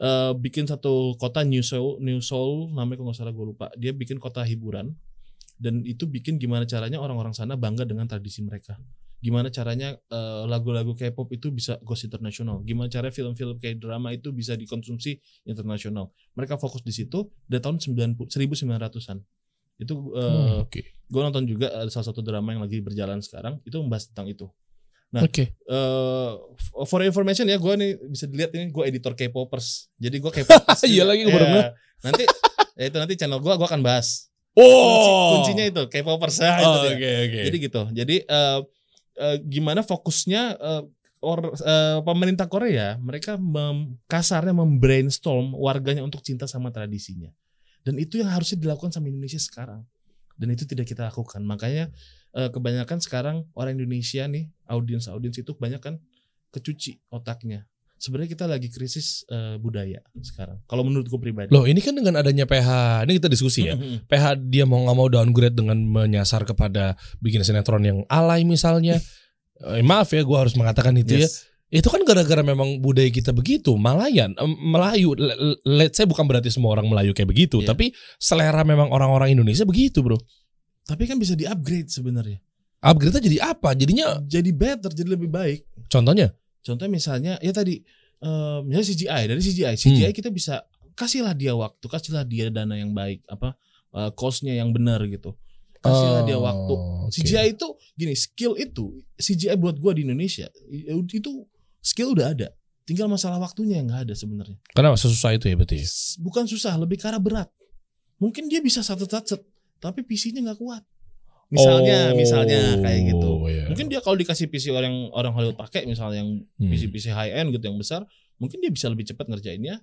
eh, bikin satu kota New Seoul, New Seoul namanya kalau nggak salah gue lupa. Dia bikin kota hiburan dan itu bikin gimana caranya orang-orang sana bangga dengan tradisi mereka gimana caranya eh, lagu-lagu K-pop itu bisa goes internasional, gimana caranya film-film kayak drama itu bisa dikonsumsi internasional. Mereka fokus di situ dari tahun 90 1900-an. Itu eh, Hmm, Oke. gue nonton juga ada salah satu drama yang lagi berjalan sekarang itu membahas tentang itu. Nah, Oke. eh for information ya, gue nih bisa dilihat ini gue editor K-popers. Jadi gue K-popers. [LAUGHS] Iya lagi, baru Ya. Nanti ya itu nanti channel gue gue akan bahas. Oh. Kunci- kuncinya itu K-popers. Nah, itu Oh. Oke oke. Jadi gitu. Jadi eh, eh, gimana fokusnya eh, or, eh, pemerintah Korea mereka mem, kasarnya membrainstorm warganya untuk cinta sama tradisinya. Dan itu yang harusnya dilakukan sama Indonesia sekarang. Dan itu tidak kita lakukan. Makanya eh, kebanyakan sekarang orang Indonesia nih audiens-audiens itu kebanyakan kecuci otaknya. Sebenarnya kita lagi krisis eh, budaya sekarang. Kalau menurutku pribadi. Loh ini kan dengan adanya PH, ini kita diskusi ya. PH dia mau nggak mau downgrade dengan menyasar kepada bikin sinetron yang alay misalnya. [LAUGHS] Eh, maaf ya, gue harus mengatakan itu ya. Yes. Itu kan gara-gara memang budaya kita begitu, Malayan, Melayu. Le- le- Let's say bukan berarti semua orang Melayu kayak begitu, Iya. tapi selera memang orang-orang Indonesia begitu, bro. Tapi kan bisa di-upgrade sebenarnya. Upgrade-nya jadi apa? Jadinya Jadi better, jadi lebih baik. contohnya? Contoh misalnya ya tadi eh, misalnya CGI dari CGI, CGI kita bisa kasihlah dia waktu, kasihlah dia dana yang baik, apa eh, cost-nya yang benar gitu. Kasihlah dia Oh, waktu. oke. CGI itu gini, skill itu CGI buat gua di Indonesia itu skill udah ada. Tinggal masalah waktunya yang nggak ada sebenarnya. Kenapa sesusah itu ya berarti? ya? Bukan susah, lebih arah berat. Mungkin dia bisa satu set tapi PC-nya nggak kuat. Misalnya, Oh, misalnya kayak gitu. iya. Mungkin dia kalau dikasih PC orang orang Hollywood pakai misalnya yang Hmm. PC-PC high end gitu yang besar, mungkin dia bisa lebih cepat ngerjainnya.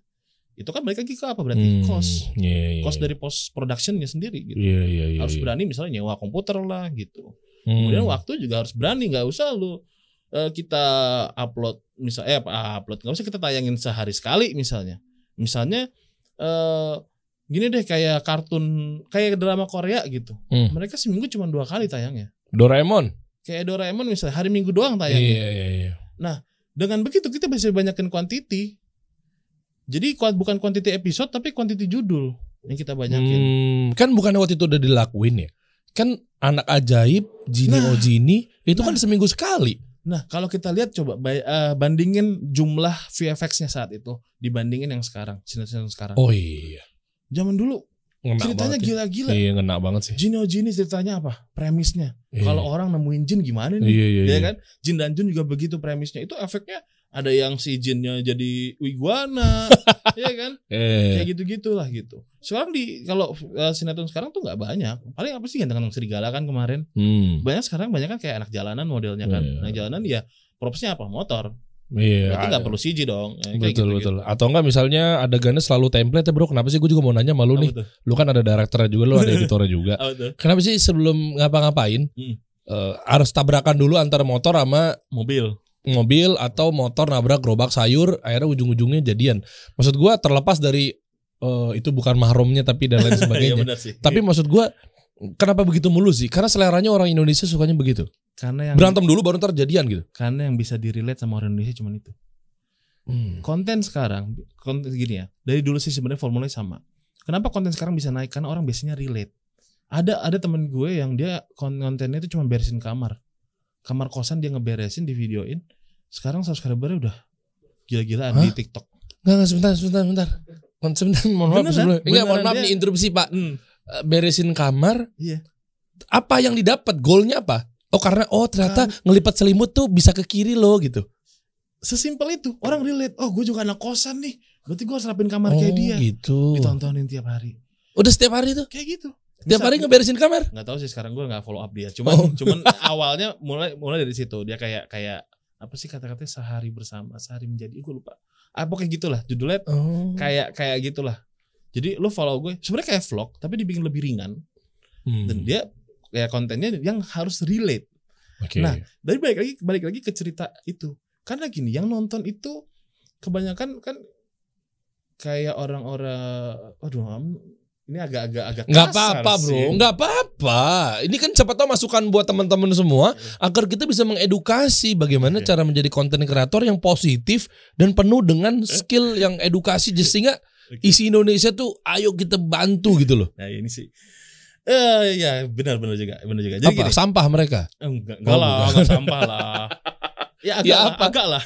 Itu kan balik lagi ke apa berarti Hmm, cost, iya, iya, cost dari post productionnya sendiri gitu. Iya, iya, iya, harus iya. berani misalnya nyewa komputer lah gitu. Hmm. Kemudian waktu juga harus berani, nggak usah lu eh, kita upload misalnya eh, upload nggak usah kita tayangin sehari sekali misalnya. Misalnya eh gini deh kayak kartun kayak drama Korea gitu. Hmm. Mereka seminggu cuma dua kali tayangnya. Doraemon. Kayak Doraemon misalnya hari Minggu doang tayangnya. Iya, iya, iya. Dengan begitu kita bisa banyakin quantity. Jadi kuat- bukan quantity episode tapi quantity judul yang kita banyakin. Hmm, kan bukan waktu itu udah dilakuin ya? Kan anak ajaib, Jini Nah. oh Jini, itu kan Nah. seminggu sekali. Nah, kalau kita lihat coba bay- eh, bandingin jumlah VFX-nya saat itu dibandingin yang sekarang, sinetron sekarang. Oh iya. Zaman dulu Ngena ceritanya ya. gila-gila. Iya, ngena banget sih. Jin oh Jin ini ceritanya apa? Premisnya. Iya. Kalau orang nemuin jin gimana nih? Iya, iya, Ya iya. kan? Jin dan Jun juga begitu premisnya. Itu efeknya ada yang si jinnya jadi iguana, [LAUGHS] ya kan? Eh, Kayak gitu-gitulah gitu. Sekarang di kalau eh, sinetron sekarang tuh nggak banyak. Paling apa sih ganteng serigala kan kemarin. hmm. Banyak sekarang banyak kan kayak anak jalanan modelnya kan. Iya. Anak jalanan ya propsnya apa? Motor. Iya. Berarti nggak perlu CG dong. Ya, Betul gitu-gitu. betul. Atau enggak misalnya adegannya selalu template ya bro. Kenapa sih gue juga mau nanya sama lu Apa nih. tuh? Lu kan ada director juga, lu ada [LAUGHS] editornya juga. Kenapa sih sebelum ngapa-ngapain Hmm. eh, harus tabrakan dulu antara motor sama Mobil. mobil atau motor nabrak gerobak sayur akhirnya ujung-ujungnya jadian. Maksud gua terlepas dari eh, itu bukan mahrumnya tapi dan lain [LAUGHS] Iya sebagainya. benar sih. tapi maksud gua kenapa begitu mulu sih? Karena seleranya orang Indonesia sukanya begitu. karena yang Berantem dulu baru ntar jadian gitu. karena yang bisa direlate sama orang Indonesia cuma itu. Hmm. Konten sekarang konten gini ya. Dari dulu sih sebenarnya formulanya sama. Kenapa konten sekarang bisa naik? Karena orang biasanya relate. Ada ada temen gue yang dia kon- kontennya itu cuma beresin kamar. Kamar kosan dia ngeberesin di videoin. Sekarang subscribernya udah gila-gilaan di TikTok. Enggak, enggak sebentar, sebentar, sebentar. Sebentar, mohon maaf Beneran? Enggak, mohon maaf dia- nih interupsi Pak. Hmm, Beresin kamar. Iya. Apa yang didapat? Golnya apa? Oh karena oh ternyata ngelipat selimut tuh bisa ke kiri loh gitu. Sesimpel itu. Orang relate. Oh, gue juga anak kosan nih. Berarti gue harus rapin kamar oh kayak dia. gitu. Ditontonin tiap hari. Udah setiap hari tuh. Kayak gitu. Tiap hari ngeberesin kamar. nggak tahu sih sekarang gue nggak follow up dia cuman Oh. cuman [LAUGHS] awalnya mulai mulai dari situ dia kayak kayak apa sih kata-katanya sehari bersama sehari menjadi gue lupa ah pokoknya gitulah judulnya Oh. kayak kayak gitulah Jadi lu follow gue, sebenarnya kayak vlog tapi dibikin lebih ringan Hmm. dan dia kayak kontennya yang harus relate. Oke. Nah, Dari balik lagi balik lagi ke cerita itu. Karena gini, yang nonton itu kebanyakan kan kayak orang-orang aduh ini agak-agak agak Nggak apa-apa bro, nggak apa-apa. Ini kan siapa tahu masukan buat teman-teman semua agar kita bisa mengedukasi bagaimana Oke. cara menjadi konten kreator yang positif dan penuh dengan skill yang edukasi jadi sehingga. Isi Indonesia tuh ayo kita bantu gitu loh. Nah, ini sih Eh ya benar benar juga, benar juga. Jadi Apa gini, sampah mereka? enggak, Oh, enggak lah, enggak sampah lah. Ya agak Ya, apa? agak lah.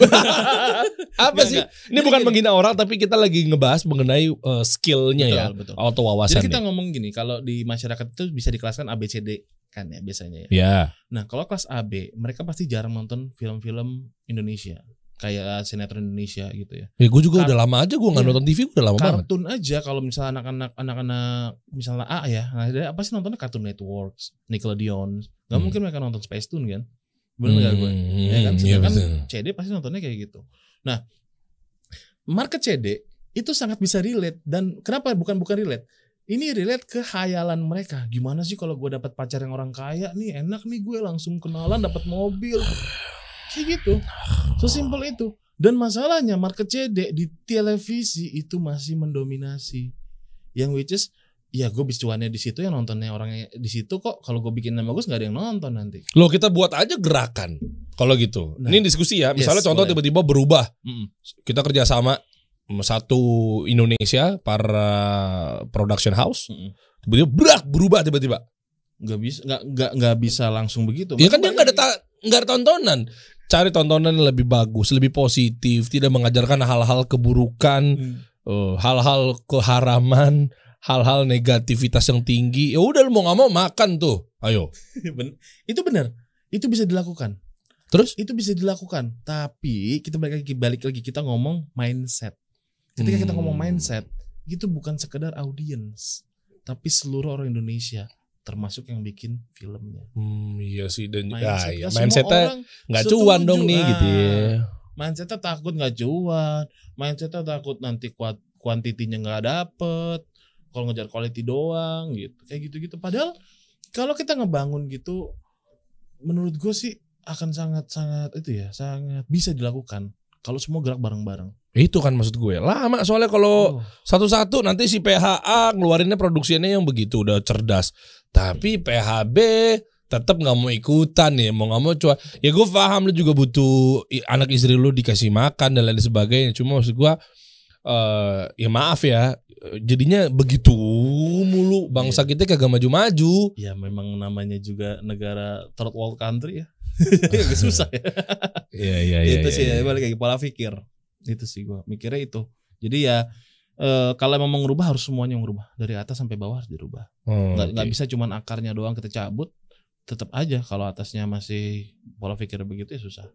[LAUGHS] Apa Enggak, sih? enggak. Ini Jadi bukan gini. menghina orang tapi kita lagi ngebahas mengenai uh, skillnya ya Betul, atau wawasan. Jadi kita ngomong gini, kalau di masyarakat itu bisa dikelaskan ABCD kan ya biasanya ya. ya. Nah, kalau kelas AB, mereka pasti jarang nonton film-film Indonesia. Kayak sinetron Indonesia gitu ya. Ya gue juga Kar- udah lama aja gue nggak Iya. nonton TV gue udah lama banget. Kartun aja kalau misalnya anak-anak anak-anak misalnya A ya, nah apa sih nontonnya Cartoon Networks, Nickelodeon. Gak Hmm. mungkin mereka nonton Space Tune kan? Bener nggak gue? Hmm, Ya kan? iya Sedangkan betul. CD pasti nontonnya kayak gitu. Nah, market CD itu sangat bisa relate dan kenapa bukan bukan relate? Ini relate ke hayalan mereka. Gimana sih kalau gue dapat pacar yang orang kaya nih, enak nih gue langsung kenalan dapat mobil. Kayak gitu. Sesimpel itu. Dan masalahnya market CD di televisi itu masih mendominasi. Yang which is ya gue bisa cuannya di situ yang nontonnya orangnya di situ kok kalau gue bikin yang bagus nggak ada yang nonton nanti. Loh kita buat aja gerakan kalau gitu. Nah. Ini diskusi ya. Misalnya Yes, contoh tiba-tiba berubah. Mm-mm. Kita kerjasama mm, satu Indonesia para production house. Mm-mm. Tiba-tiba berak berubah tiba-tiba. nggak bisa nggak nggak nggak bisa langsung begitu Ya kan dia nggak ada nggak ada tontonan. Cari tontonan yang lebih bagus, lebih positif, tidak mengajarkan hal-hal keburukan, Hmm. eh, hal-hal keharaman, hal-hal negativitas yang tinggi. Ya udah lu mau nggak mau makan tuh. Ayo. [LAUGHS] Itu benar itu bisa dilakukan Terus? itu bisa dilakukan tapi kita balik lagi balik lagi kita ngomong mindset ketika kita Hmm. ngomong mindset itu bukan sekedar audiens tapi seluruh orang Indonesia termasuk yang bikin filmnya Hmm, iya sih dan mindset ya, ya. semua mindsetnya orang nggak cuan dong nih Ah. gitu ya. mindsetnya takut nggak cuan mindsetnya takut nanti kuat kuantitinya nggak dapet kalau ngejar quality doang gitu kayak gitu gitu padahal kalau kita ngebangun gitu menurut gue sih akan sangat sangat itu ya sangat bisa dilakukan kalau semua gerak bareng-bareng Itu kan maksud gue. Lama soalnya kalau Oh, satu-satu nanti si PHA ngeluarinnya produksinya yang begitu udah cerdas. Tapi PHB tetap nggak mau ikutan ya, mau nggak mau cuan. Ya gue paham lu juga butuh anak istri lu dikasih makan dan lain sebagainya. Cuma maksud gue eh ya maaf ya, jadinya begitu mulu bangsa kita kagak maju-maju. ya memang namanya juga negara third world country ya [LAUGHS] susah ya Iya iya iya. itu iya, sih iya. balik lagi pola pikir itu sih gua mikirnya itu. Jadi ya eh, kalau memang ngerubah harus semuanya ngerubah. Dari atas sampai bawah harus dirubah. Oh, nggak nggak oke. bisa cuman akarnya doang kita cabut tetap aja kalau atasnya masih pola pikir begitu ya susah.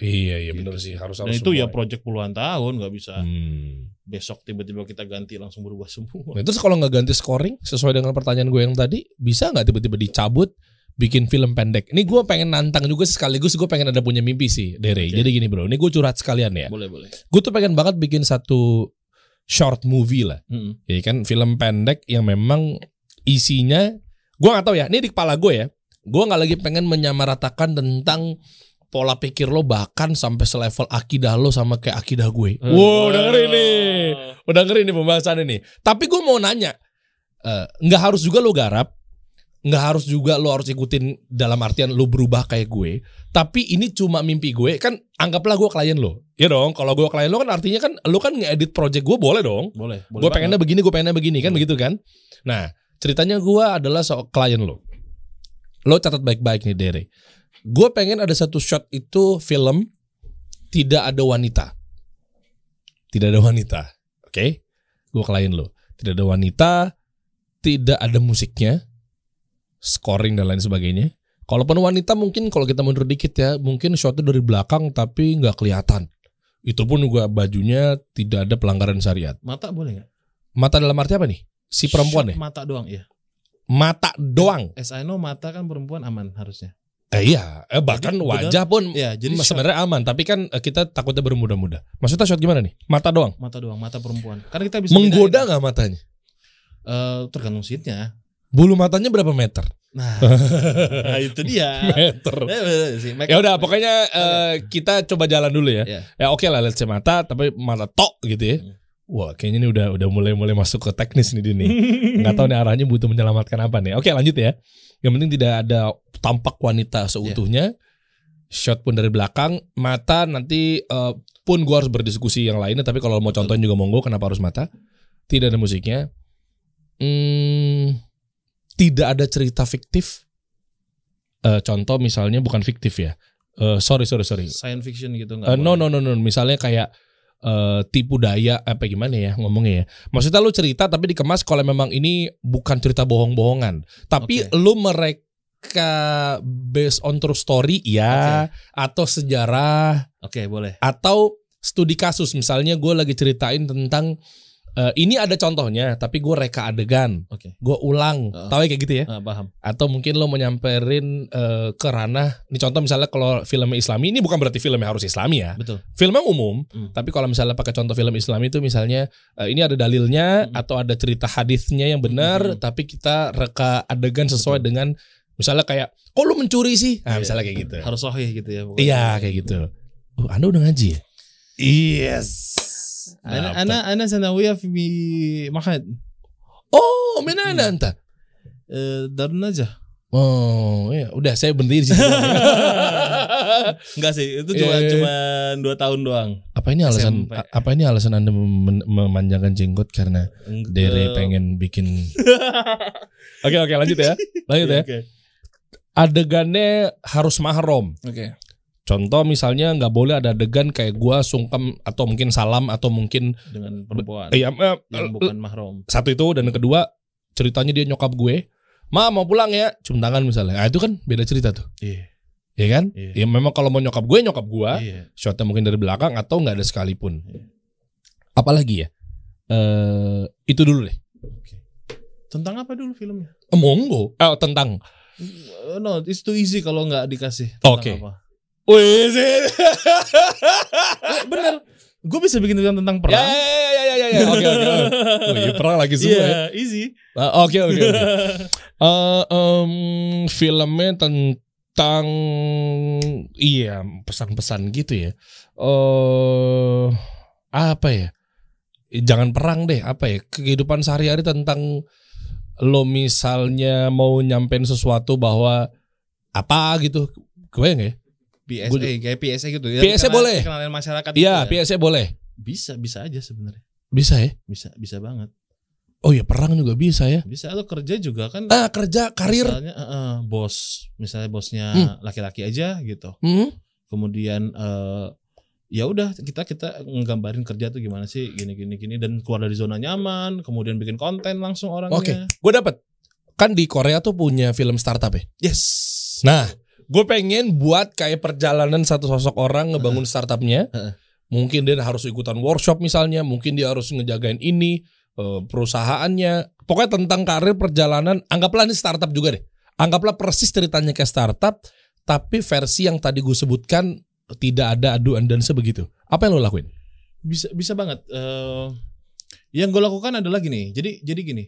Iya iya Gitu benar sih. sih. Harus dan harus itu ya project puluhan tahun nggak bisa Hmm. besok tiba-tiba kita ganti langsung berubah semua. Nah, terus kalau nggak ganti scoring sesuai dengan pertanyaan gue yang tadi, bisa nggak tiba-tiba dicabut bikin film pendek? Ini gue pengen nantang juga sekaligus gue pengen ada punya mimpi sih, Dere. Oke. Jadi gini bro, ini gue curhat sekalian ya. boleh boleh Gue tuh pengen banget bikin satu short movie lah, Mm-mm. ya kan film pendek yang memang isinya, gue nggak tahu ya. Ini di kepala gue ya, gue nggak lagi pengen menyamaratakan tentang pola pikir lo bahkan sampai selevel akidah lo sama kayak akidah gue. Wow, dengerin nih. Udah ngeri nih pembahasan ini. Tapi gue mau nanya, eh, nggak harus juga lo garap, nggak harus juga lo harus ikutin dalam artian lo berubah kayak gue. Tapi ini cuma mimpi gue. Kan anggaplah gue klien lo, ya dong. Kalau gue klien lo kan artinya kan lo kan ngedit project gue boleh dong. boleh boleh Gue pengennya begini, gue pengennya begini kan begitu kan. Nah ceritanya gue adalah soal klien lo. Lo catat baik-baik nih Dere. Gue pengen ada satu shot itu film tidak ada wanita. Tidak ada wanita. Oke. Gue klien lo. Tidak ada wanita. Tidak ada musiknya. Scoring dan lain sebagainya. Kalaupun wanita mungkin kalau kita mundur dikit ya. Mungkin shotnya dari belakang tapi nggak kelihatan. Itu pun juga bajunya tidak ada pelanggaran syariat. mata boleh nggak Mata dalam arti apa nih? Si perempuan Shot ya? mata doang ya Mata doang. as I know mata kan perempuan aman harusnya Eh, iya, eh, bahkan Jadi, wajah pun ya jadi sebenarnya aman, tapi kan eh, kita takutnya bermudah-mudah. Maksudnya shot gimana nih? Mata doang. mata doang mata perempuan karena kita bisa Menggoda nggak matanya? Eh, tergantung scene-nya. Bulu matanya berapa meter? Nah, [LAUGHS] nah, itu dia. meter. Make Ya udah pokoknya eh, kita coba jalan dulu ya. Ya. Ya oke lah let's say mata tapi mata tok gitu ya. Hmm. Wah, kayaknya ini udah udah mulai mulai masuk ke teknis nih dia nih. [LAUGHS] Nggak tahu nih arahnya butuh menyelamatkan apa nih. Oke, lanjut ya. Yang penting tidak ada tampak wanita seutuhnya. Shot pun dari belakang, mata nanti eh, pun gua harus berdiskusi yang lainnya tapi kalau mau contohin juga monggo kenapa harus mata? Tidak ada musiknya. Hmm, tidak ada cerita fiktif. Eh, contoh misalnya bukan fiktif ya. Eh, sorry sorry sorry. Science fiction gitu nggak? no boleh. no no no misalnya kayak eh, tipu daya apa gimana ya ngomongnya ya maksudnya lu cerita tapi dikemas kalau memang ini bukan cerita bohong-bohongan tapi Oke. lu mereka based on true story ya atau sejarah Oke, boleh. atau studi kasus misalnya gue lagi ceritain tentang eh, ini ada contohnya tapi gue reka adegan Oke. gue ulang Heeh. tahu ya kayak gitu ya Ah, paham. atau mungkin lo mau nyamperin eh, ke ranah ini contoh misalnya kalau filmnya Islami ini bukan berarti filmnya harus Islami ya Betul. filmnya umum Hmm. tapi kalau misalnya pakai contoh film Islami itu misalnya eh, ini ada dalilnya Hmm. atau ada cerita hadisnya yang benar Hmm. tapi kita reka adegan sesuai Betul. dengan misalnya kayak kok lu mencuri sih nah, Iya. misalnya kayak gitu Harus sahih gitu ya. iya kayak gitu oh, anda udah ngaji ya yes Ana Dapet. ana ana sanawiyah fi mahad. oh mana anda anta Eh, darun aja. oh ya udah saya berhenti di situ [LAUGHS] Enggak sih, itu cuma iya. cuma dua tahun doang. apa ini alasan SMP. apa ini alasan anda mem- memanjangkan jenggot karena Dere Eh, pengen bikin [LAUGHS] oke oke lanjut ya lanjut ya Oke. adegannya harus mahram. Oke. Contoh misalnya nggak boleh ada adegan kayak gua sungkem atau mungkin salam atau mungkin Dengan perempuan eh, ya, eh, yang bukan mahram. satu itu dan yang kedua ceritanya dia nyokap gue, ma mau pulang ya, cium tangan misalnya. Nah, itu kan beda cerita tuh, Iya. ya kan? Iya. Ya memang kalau mau nyokap gue nyokap gua, Iya. shotnya mungkin dari belakang atau nggak ada sekalipun. Iya. Apalagi ya? Eh itu dulu deh. Tentang apa dulu filmnya? Eh, Monggo. Eh, tentang. Eh, No, it's too easy kalau nggak dikasih. Tentang Oke. apa. Wih, bener. Gue bisa bikin film tentang Ya, perang. ya, ya, ya, ya, ya. Oke, oke. Oh, iya, perang lagi semua ya. Iya, easy. Ah, Oke oke oke. [LAUGHS] Eh, filmnya tentang iya pesan-pesan gitu ya. Eh apa ya? Jangan perang deh. Apa ya? Kehidupan sehari-hari tentang lo misalnya mau nyampein sesuatu bahwa apa gitu. Kebayang ya? PSA kayak PSA gitu ya. PSA Kenal- boleh. Kenalin masyarakat. Iya, gitu ya. PSA boleh. Bisa, bisa aja sebenarnya. Bisa ya? Bisa, bisa banget. Oh ya perang juga bisa ya. Bisa lo kerja juga kan. Ah kerja karir. Misalnya eh, eh, bos, misalnya bosnya Hmm. laki-laki aja gitu. Hmm? Kemudian eh ya udah kita kita nggambarin kerja tuh gimana sih gini gini gini dan keluar dari zona nyaman, kemudian bikin konten langsung orangnya. Oke, gue dapat. Kan di Korea tuh punya film startup ya. Yes. Nah, gue pengen buat kayak perjalanan satu sosok orang ngebangun startupnya. Heeh. Mungkin dia harus ikutan workshop misalnya, mungkin dia harus ngejagain ini eh, perusahaannya. Pokoknya tentang karir perjalanan. Anggaplah ini startup juga deh. Anggaplah persis ceritanya kayak startup, tapi versi yang tadi gue sebutkan tidak ada aduan dan sebegitu. Apa yang lo lakuin? bisa bisa banget. Eh yang gue lakukan adalah gini. Jadi jadi gini.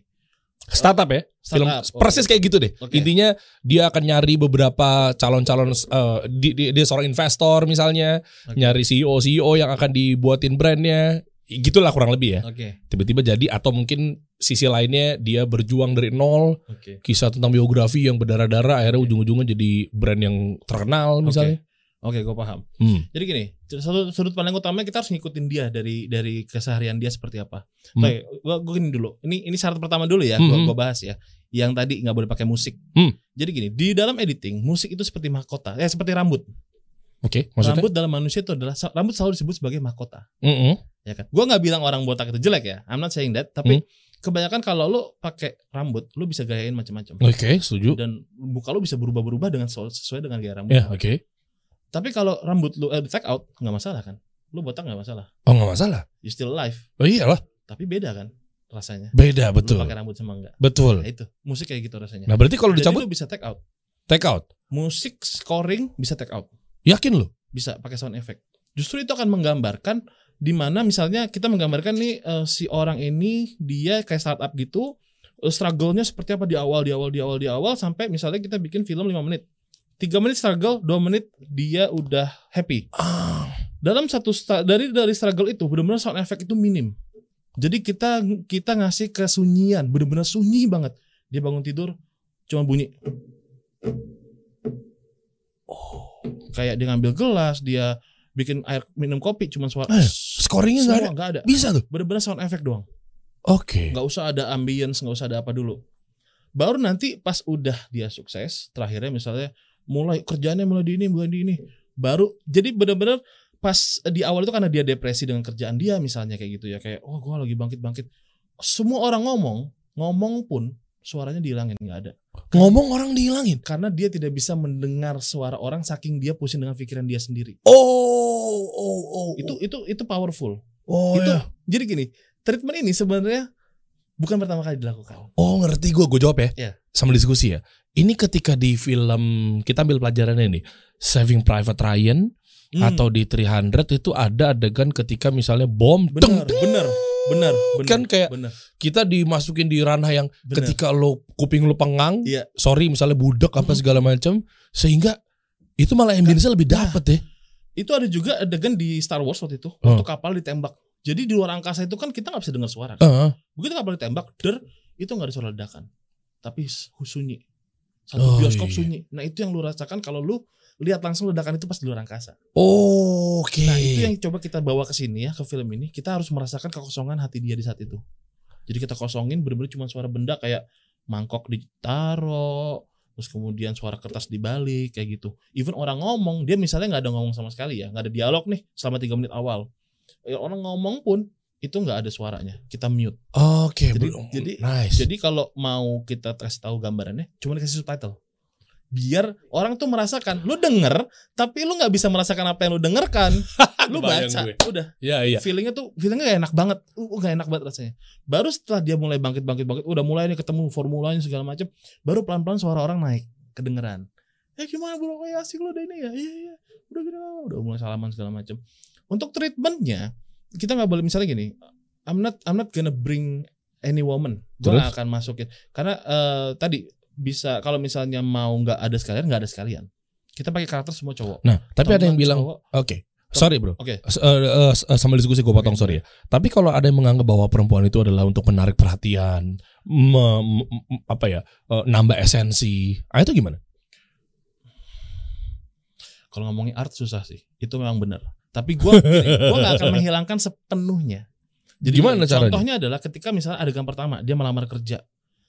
Startup ya, film Startup, oke. persis kayak gitu deh. Oke. Intinya dia akan nyari beberapa calon-calon eh, di- di- dia seorang investor misalnya, Oke. nyari CEO CEO yang akan dibuatin brandnya, gitulah kurang lebih ya. Oke. Tiba-tiba jadi atau mungkin sisi lainnya dia berjuang dari nol, Oke. kisah tentang biografi yang berdarah-darah akhirnya ujung-ujungnya jadi brand yang terkenal misalnya. Oke, gue paham. Hmm. Jadi gini, sudut, sudut pandang utamanya kita harus ngikutin dia dari dari keseharian dia seperti apa. Hmm. Oke, gua, gua gini dulu. Ini ini syarat pertama dulu ya, Hmm, gua, hmm. gua bahas ya. Yang tadi nggak boleh pakai musik. Hmm. Jadi gini, di dalam editing musik itu seperti mahkota, ya seperti rambut. Oke, maksudnya? Rambut dalam manusia itu adalah rambut selalu disebut sebagai mahkota, Mm-mm. ya kan? Gua nggak bilang orang botak itu jelek ya. I'm not saying that, tapi Hmm. kebanyakan kalau lu pakai rambut, lu bisa gayain macam-macam. Oke, setuju. Dan muka lu bisa berubah-berubah dengan sesuai dengan gaya rambut. Ya, oke. Tapi kalau rambut lu eh, take out nggak masalah kan? Lu botak nggak masalah. Oh, nggak masalah. You still alive. Oh iyalah, Tapi beda kan rasanya. beda Lu betul. pakai rambut sama enggak. Betul. Nah, itu musik kayak gitu rasanya. Nah, berarti kalau dicabut lu bisa take out. take out. Musik scoring bisa take out. Yakin lo? Bisa pakai sound effect. Justru itu akan menggambarkan di mana misalnya kita menggambarkan nih eh, si orang ini dia kayak startup gitu eh, struggle-nya seperti apa di awal, di awal, di awal, di awal sampai misalnya kita bikin film 5 menit. 3 menit struggle, 2 menit dia udah happy. Ah, Dalam satu dari dari struggle itu benar-benar sound effect itu minim. Jadi kita kita ngasih kesunyian, benar-benar sunyi banget. Dia bangun tidur cuma bunyi. Oh, kayak dia ngambil gelas, dia bikin air minum kopi cuma suara Eh, scoringnya nggak ada. ada. Bisa tuh. Bener-bener sound effect doang. Oke. Nggak usah ada ambience, nggak usah ada apa dulu. Baru nanti pas udah dia sukses, terakhirnya misalnya mulai kerjaannya mulai di ini, mulai di ini. Baru jadi bener-bener pas di awal itu karena dia depresi dengan kerjaan dia misalnya kayak gitu ya kayak oh gua lagi bangkit-bangkit. Semua orang ngomong, ngomong pun suaranya dihilangin nggak ada. Ngomong orang dihilangin. Karena dia tidak bisa mendengar suara orang saking dia pusing dengan pikiran dia sendiri. Oh, oh, oh. Itu itu itu powerful. oh, itu ya. jadi gini, treatment ini sebenarnya bukan pertama kali dilakukan. Oh, ngerti gue. Gue jawab ya. Iya. Sama diskusi ya. Ini ketika di film kita ambil pelajarannya nih, Saving Private Ryan Hmm, atau di 300 itu ada adegan ketika misalnya bom benar, deng, deng. benar, benar, benar. Kan kayak- benar, kita dimasukin di ranah yang benar. ketika lo kuping lo pengang, Iya. sorry misalnya budak apa Mhm. segala macam, sehingga itu malah ambience lebih Nah. dapet ya. itu ada juga adegan di Star Wars waktu itu Oh. waktu kapal ditembak. Jadi di luar angkasa itu kan kita nggak bisa dengar suara. Heeh. Begitu kapal ditembak, der itu nggak ada suara ledakan, tapi sunyi. Satu Oh, bioskop iya. sunyi. Nah itu yang lu rasakan kalau lu lihat langsung ledakan itu pas di luar angkasa. Oh, Oke. Nah itu yang coba kita bawa ke sini ya ke film ini. Kita harus merasakan kekosongan hati dia di saat itu. Jadi kita kosongin bener-bener cuma suara benda kayak mangkok ditaro, terus kemudian suara kertas dibalik kayak gitu. Even orang ngomong dia misalnya nggak ada ngomong sama sekali ya, nggak ada dialog nih selama tiga menit awal. Ya, orang ngomong pun itu nggak ada suaranya. Kita mute. Oke, Jadi- bro. jadi- nice. Jadi kalau mau kita kasih tahu gambarannya, cuma dikasih subtitle. Biar orang tuh merasakan, lu denger, tapi lu nggak bisa merasakan apa yang lu dengarkan. [LAUGHS] lu baca, gue. udah. ya iya. Feelingnya tuh, feelingnya gak enak banget, uh, gak enak banget rasanya. Baru setelah dia mulai bangkit, bangkit, bangkit, udah mulai nih ketemu formulanya segala macam, baru pelan-pelan suara orang naik, kedengeran. Eh gimana bro, kayak asik lo udah ini ya, iya iya, udah gini, udah mulai salaman segala macam. Untuk treatmentnya, kita nggak boleh misalnya gini, I'm not, I'm not gonna bring any woman, gue gak akan masukin, karena eh, tadi bisa kalau misalnya mau nggak ada sekalian, nggak ada sekalian. Kita pakai karakter semua cowok. Nah, tapi ada yang Teman bilang, oke. Sorry, bro. Oke. S- eh, s- eh, sambil diskusi gue potong Oke. sorry ya. Tapi kalau ada yang menganggap bahwa perempuan itu adalah untuk menarik perhatian, me- m- m- apa ya, eh, nambah esensi, ah itu gimana? Kalau ngomongin art susah sih. Itu memang benar. Tapi gue gue nggak akan menghilangkan sepenuhnya. Jadi Gimana caranya? Contohnya adalah ketika misalnya adegan pertama dia melamar kerja.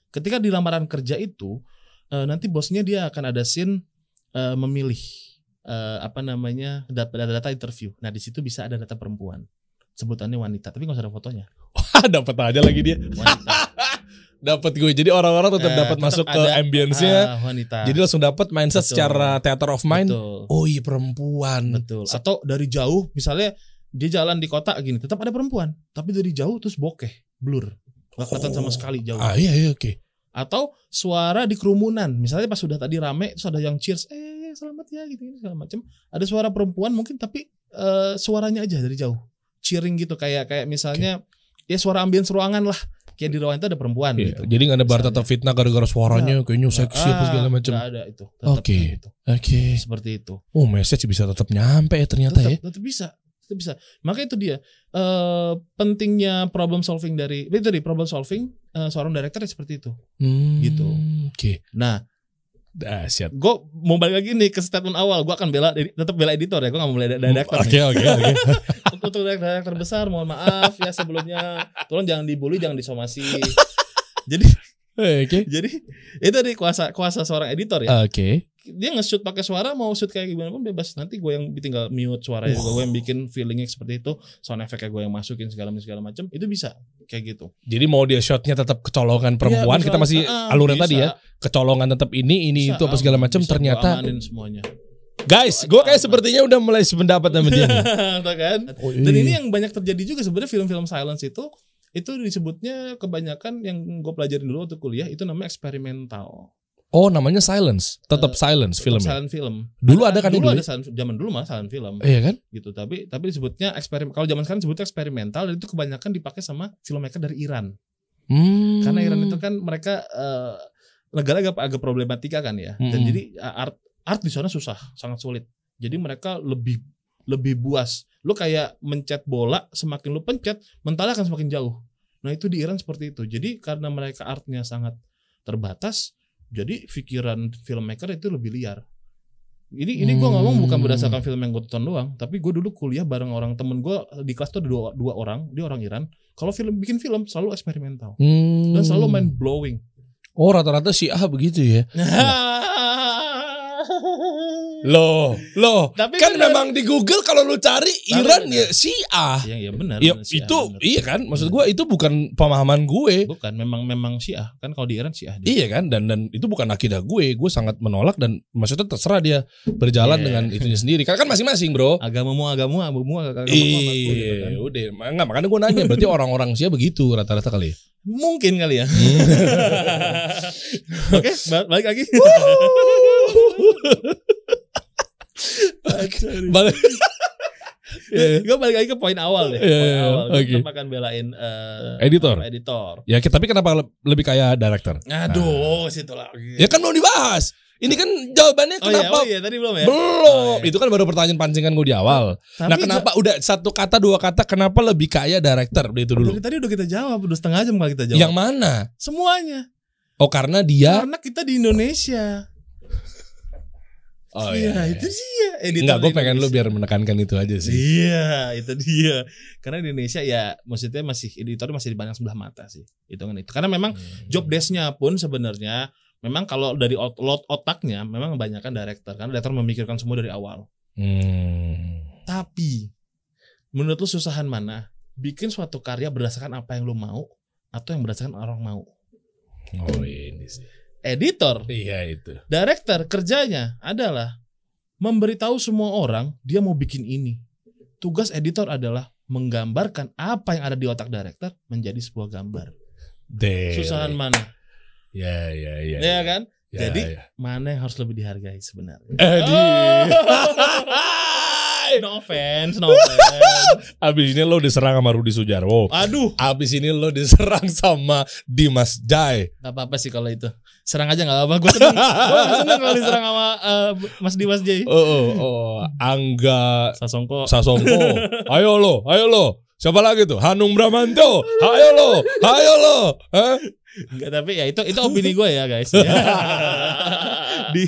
Ketika di lamaran kerja itu eh, nanti bosnya dia akan ada scene eh, memilih eh, apa namanya data-data interview. Nah di situ bisa ada data perempuan. Sebutannya wanita, tapi nggak usah ada fotonya. [LAUGHS] dapat aja lagi dia. Wanita. Dapat gue. Jadi orang-orang tetap Eh, dapat masuk ke ambience-nya. ah, wanita. Jadi langsung dapat mindset Betul. secara theater of mind. Betul. Oh iya perempuan. Betul. Atau dari jauh misalnya dia jalan di kota gini, tetap ada perempuan, tapi dari jauh terus bokeh, blur. Gak kelihatan sama Oh. sekali jauh. Ah iya iya oke. Atau suara di kerumunan, misalnya pas sudah tadi rame terus ada yang cheers, eh selamat ya gitu, gitu segala macam. Ada suara perempuan mungkin tapi eh, suaranya aja dari jauh. Cheering gitu kayak kayak misalnya ya suara ambience ruangan lah. Kayak di ruangan itu ada perempuan Iya, gitu. Jadi nggak ada bar Misalnya. tetap fitnah gara-gara suaranya kayaknya seksi apa segala macam. Nggak ada itu. Tetap Oke. kayak gitu. Oke. Seperti itu. Oh message bisa tetap nyampe ya ternyata ya. tetap, tetap bisa tetap bisa maka itu dia eh pentingnya problem solving dari itu tadi problem solving eh, seorang director seperti itu Hmm, Gitu. Oke. nah Dahsyat. gue mau balik lagi nih ke statement awal. Gue akan bela tetap bela editor ya. Gue gak mau bela director Oke oke oke. [LAUGHS] untuk director besar mohon maaf ya sebelumnya. Tolong jangan dibully jangan disomasi. [LAUGHS] Jadi Eh, Oke. jadi itu tadi kuasa kuasa seorang editor ya Oke. dia nge-shoot pakai suara mau shoot kayak gimana pun bebas nanti gue yang tinggal mute suaranya Uh. gue yang bikin feelingnya seperti itu sound effect gue yang masukin segala segala macam itu bisa kayak gitu Jadi mau dia shotnya tetap kecolongan perempuan, Iya, kita masih misalnya, ah, aluran bisa, tadi ya, kecolongan tetap ini, ini bisa, itu apa segala macam. Ternyata, semuanya guys, gue kayak sepertinya udah mulai sependapat sama dia. [LAUGHS] kan Oh, dan iya. ini yang banyak terjadi juga sebenarnya film-film silence itu itu disebutnya kebanyakan yang gue pelajarin dulu waktu kuliah itu namanya eksperimental Oh namanya silence, tetap Eh, silence Tetap filmnya. silent film Dulu ada kan dulu dulu ada silent, zaman dulu mah silent film Iya kan? gitu tapi tapi disebutnya eksperimen kalau zaman sekarang disebutnya eksperimental dan itu kebanyakan dipakai sama filmmaker dari Iran Hmm. Karena Iran itu kan mereka eh, negara agak, agak problematika kan ya. Dan Mm-mm. jadi art art di sana susah, sangat sulit. Jadi mereka lebih lebih buas. Lu kayak mencet bola, semakin lu pencet, mentalnya akan semakin jauh. Nah itu di Iran seperti itu. Jadi karena mereka artnya sangat terbatas, jadi pikiran filmmaker itu lebih liar. Ini ini gue ngomong bukan Hmm. berdasarkan film yang gue tonton doang, tapi gue dulu kuliah bareng orang temen gue di kelas tuh ada dua, dua orang, dia orang Iran. Kalau film bikin film selalu eksperimental Hmm. dan selalu mind blowing. Oh rata-rata Syiah begitu ya. [LAUGHS] Loh, loh. Tapi kan bener. memang di Google kalau lu cari Tapi Iran bener. ya Syiah. Iya iya benar. Ya, Syiah, itu benar. iya kan maksud gua itu bukan pemahaman gue. bukan memang memang Syiah kan kalau di Iran Syiah dia. Iya kan dan dan itu bukan akidah gue. Gue sangat menolak dan maksudnya terserah dia berjalan Iya. dengan itunya sendiri. Karena kan masing-masing, Bro. Agamamu agamu, abumu agamamu agamu, gitu kan. Iya, udah. Enggak, makanya gue nanya berarti orang-orang Syiah begitu rata-rata kali ya. Mungkin kali ya. [LAUGHS] Oke, ba- balik lagi. Balik. Iya. [LAUGHS] Gue balik lagi ke poin awal deh. Iya, Poin iya, awal. Oke. tetap akan belain eh, Editor. editor. Ya, tapi kenapa le- lebih kaya director? Aduh, situ lagi. Ya kan belum dibahas. Ini kan jawabannya oh iya, kenapa oh iya, tadi belum ya? belum? Oh, iya. Itu kan baru pertanyaan pancingan gue di awal. Tapi nah, kenapa udah satu kata dua kata kenapa lebih kaya director? Udah itu dulu. Dari tadi udah kita jawab, udah setengah jam kalau kita jawab. Yang mana? Semuanya. Oh, karena dia Karena kita di Indonesia. Oh iya, itu dia. Editor Enggak, gue di pengen lu biar menekankan itu aja sih. Iya, itu dia. Karena di Indonesia ya maksudnya masih editor masih dipandang sebelah mata sih. Itu kan itu. Karena memang job desk-nya pun sebenarnya memang kalau dari ot- lot otaknya memang kebanyakan director karena director memikirkan semua dari awal. Hmm. Tapi menurut lu susahan mana? Bikin suatu karya berdasarkan apa yang lu mau atau yang berdasarkan orang mau? Oh ini sih. Editor, Iya itu. director kerjanya adalah memberitahu semua orang dia mau bikin ini. Tugas editor adalah menggambarkan apa yang ada di otak director menjadi sebuah gambar. Susahan mana? Ya ya ya. Ya kan? Ya, Jadi ya. mana yang harus lebih dihargai sebenarnya? Eh, di. [LAUGHS] no offense, no offense. [LAUGHS] Abis ini lo diserang sama Rudi Sujarwo. Aduh, Abis ini lo diserang sama Dimas Jai. gak apa-apa sih kalau itu. Serang aja gak apa-apa. Gue seneng, gue seneng kalau diserang sama eh, Mas Dimas J. Oh, oh, oh. Angga Sasongko. Sasongko. [LAUGHS] Ayo lo, ayo lo. Siapa lagi tuh? Hanung Bramanto. Ayo lo, ayo lo. Hah? Enggak, tapi ya itu itu opini gue ya guys. [LAUGHS] Di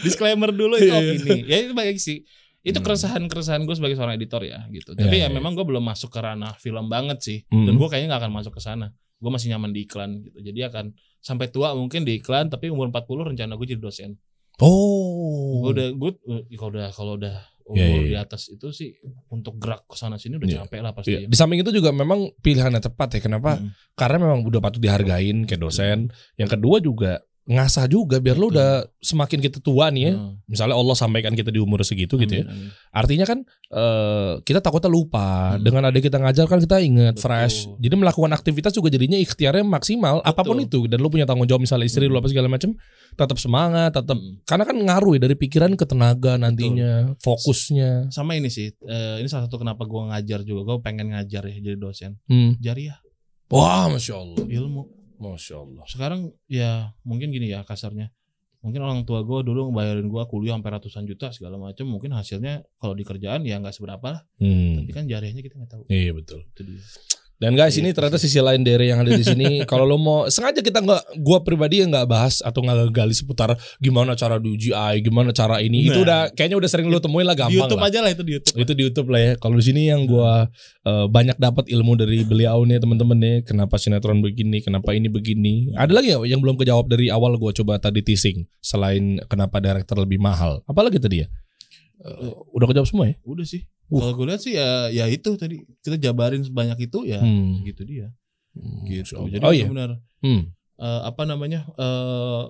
disclaimer dulu itu Iya. opini. Ya itu baik sih. Itu keresahan-keresahan gue sebagai seorang editor ya gitu. Tapi Iya, ya iya. memang gue belum masuk ke ranah film banget sih. Hmm. Dan gue kayaknya nggak akan masuk ke sana. Gue masih nyaman di iklan gitu. Jadi akan sampai tua mungkin di iklan tapi umur 40 rencana gue jadi dosen. Oh. Gue udah gue kalau udah kalau udah umur Iya, iya, di atas itu sih untuk gerak ke sana sini udah Iya. capek lah pasti. Iya. Di samping itu juga memang pilihannya tepat ya. Kenapa? Hmm. Karena memang udah patut dihargain kayak dosen. Yang kedua juga ngasah juga biar lo Betul. udah semakin kita tua nih ya. Hmm. Misalnya Allah sampaikan kita di umur segitu gitu ya. Amin, amin. Artinya kan eh, kita takutnya lupa. Hmm. Dengan ada kita ngajar kan kita inget Betul. fresh. Jadi melakukan aktivitas juga jadinya ikhtiarnya maksimal apa pun itu dan lu punya tanggung jawab misalnya istri lu Hmm. apa segala macam tetap semangat, tetap Hmm. karena kan ngaruh ya dari pikiran ke tenaga nantinya, fokusnya. Sama ini sih, eh, ini salah satu kenapa gue ngajar juga. Gue pengen ngajar ya jadi dosen. Hmm. Jariah, Wah, masya Allah, ilmu. Masya Allah. Sekarang ya mungkin gini ya kasarnya. Mungkin orang tua gue dulu ngebayarin gue kuliah sampai ratusan juta segala macam. Mungkin hasilnya kalau di kerjaan ya nggak seberapa lah. Hmm. Tapi kan jariahnya kita nggak tahu. Iya betul. Itu dia. Dan guys Iya, ini ternyata sisi lain dari yang ada di sini. [LAUGHS] Kalau lo mau sengaja kita nggak, gua pribadi yang nggak bahas atau nggak gali seputar gimana cara di UGI, gimana cara ini. Itu Nah. udah kayaknya udah sering lo temuin lah Di gampang YouTube lah. aja lah itu di YouTube. Itu di YouTube lah ya. Kalau di sini yang gua eh, banyak dapat ilmu dari beliau nih teman-teman nih. Kenapa sinetron begini, kenapa ini begini. Ada lagi nggak yang belum kejawab dari awal gua coba tadi teasing selain kenapa director lebih mahal. Apalagi tadi ya? Eh, udah kejawab semua ya? Udah sih. Uh. Kalau gue lihat sih ya ya itu tadi kita jabarin sebanyak itu ya Hmm. gitu dia. Hmm, Gitu. Jadi oh iya. benar Hmm. eh, apa namanya? eh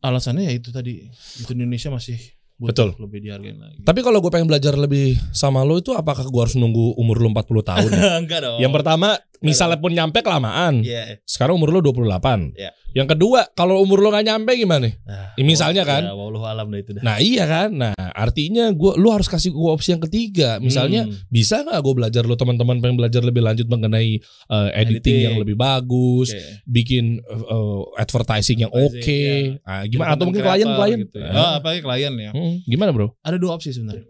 alasannya ya itu tadi. Itu Indonesia masih Betul. lebih dihargain lagi. Tapi kalau gue pengen belajar lebih sama lo itu apakah gue harus nunggu umur lo 40 tahun ya? [LAUGHS] Enggak dong. Yang pertama misalnya pun nyampe kelamaan. Iya. Sekarang umur lo 28. Iya. Yang kedua, kalau umur lo nggak nyampe gimana? Nah, Ya, misalnya kan. Ya, alam dah itu dah. Nah iya kan. Nah artinya gua lu harus kasih gua opsi yang ketiga. Misalnya Hmm. bisa nggak gue belajar lo teman-teman pengen belajar lebih lanjut mengenai uh, editing, Editing. yang lebih bagus, Oke. bikin uh, advertising yang oke. Advertising, Nah, Jadi gimana? Atau mungkin content klien creator klien. gitu ya. Oh, apalagi klien ya. Hmm, gimana bro? Oke. Ada dua opsi sebenarnya.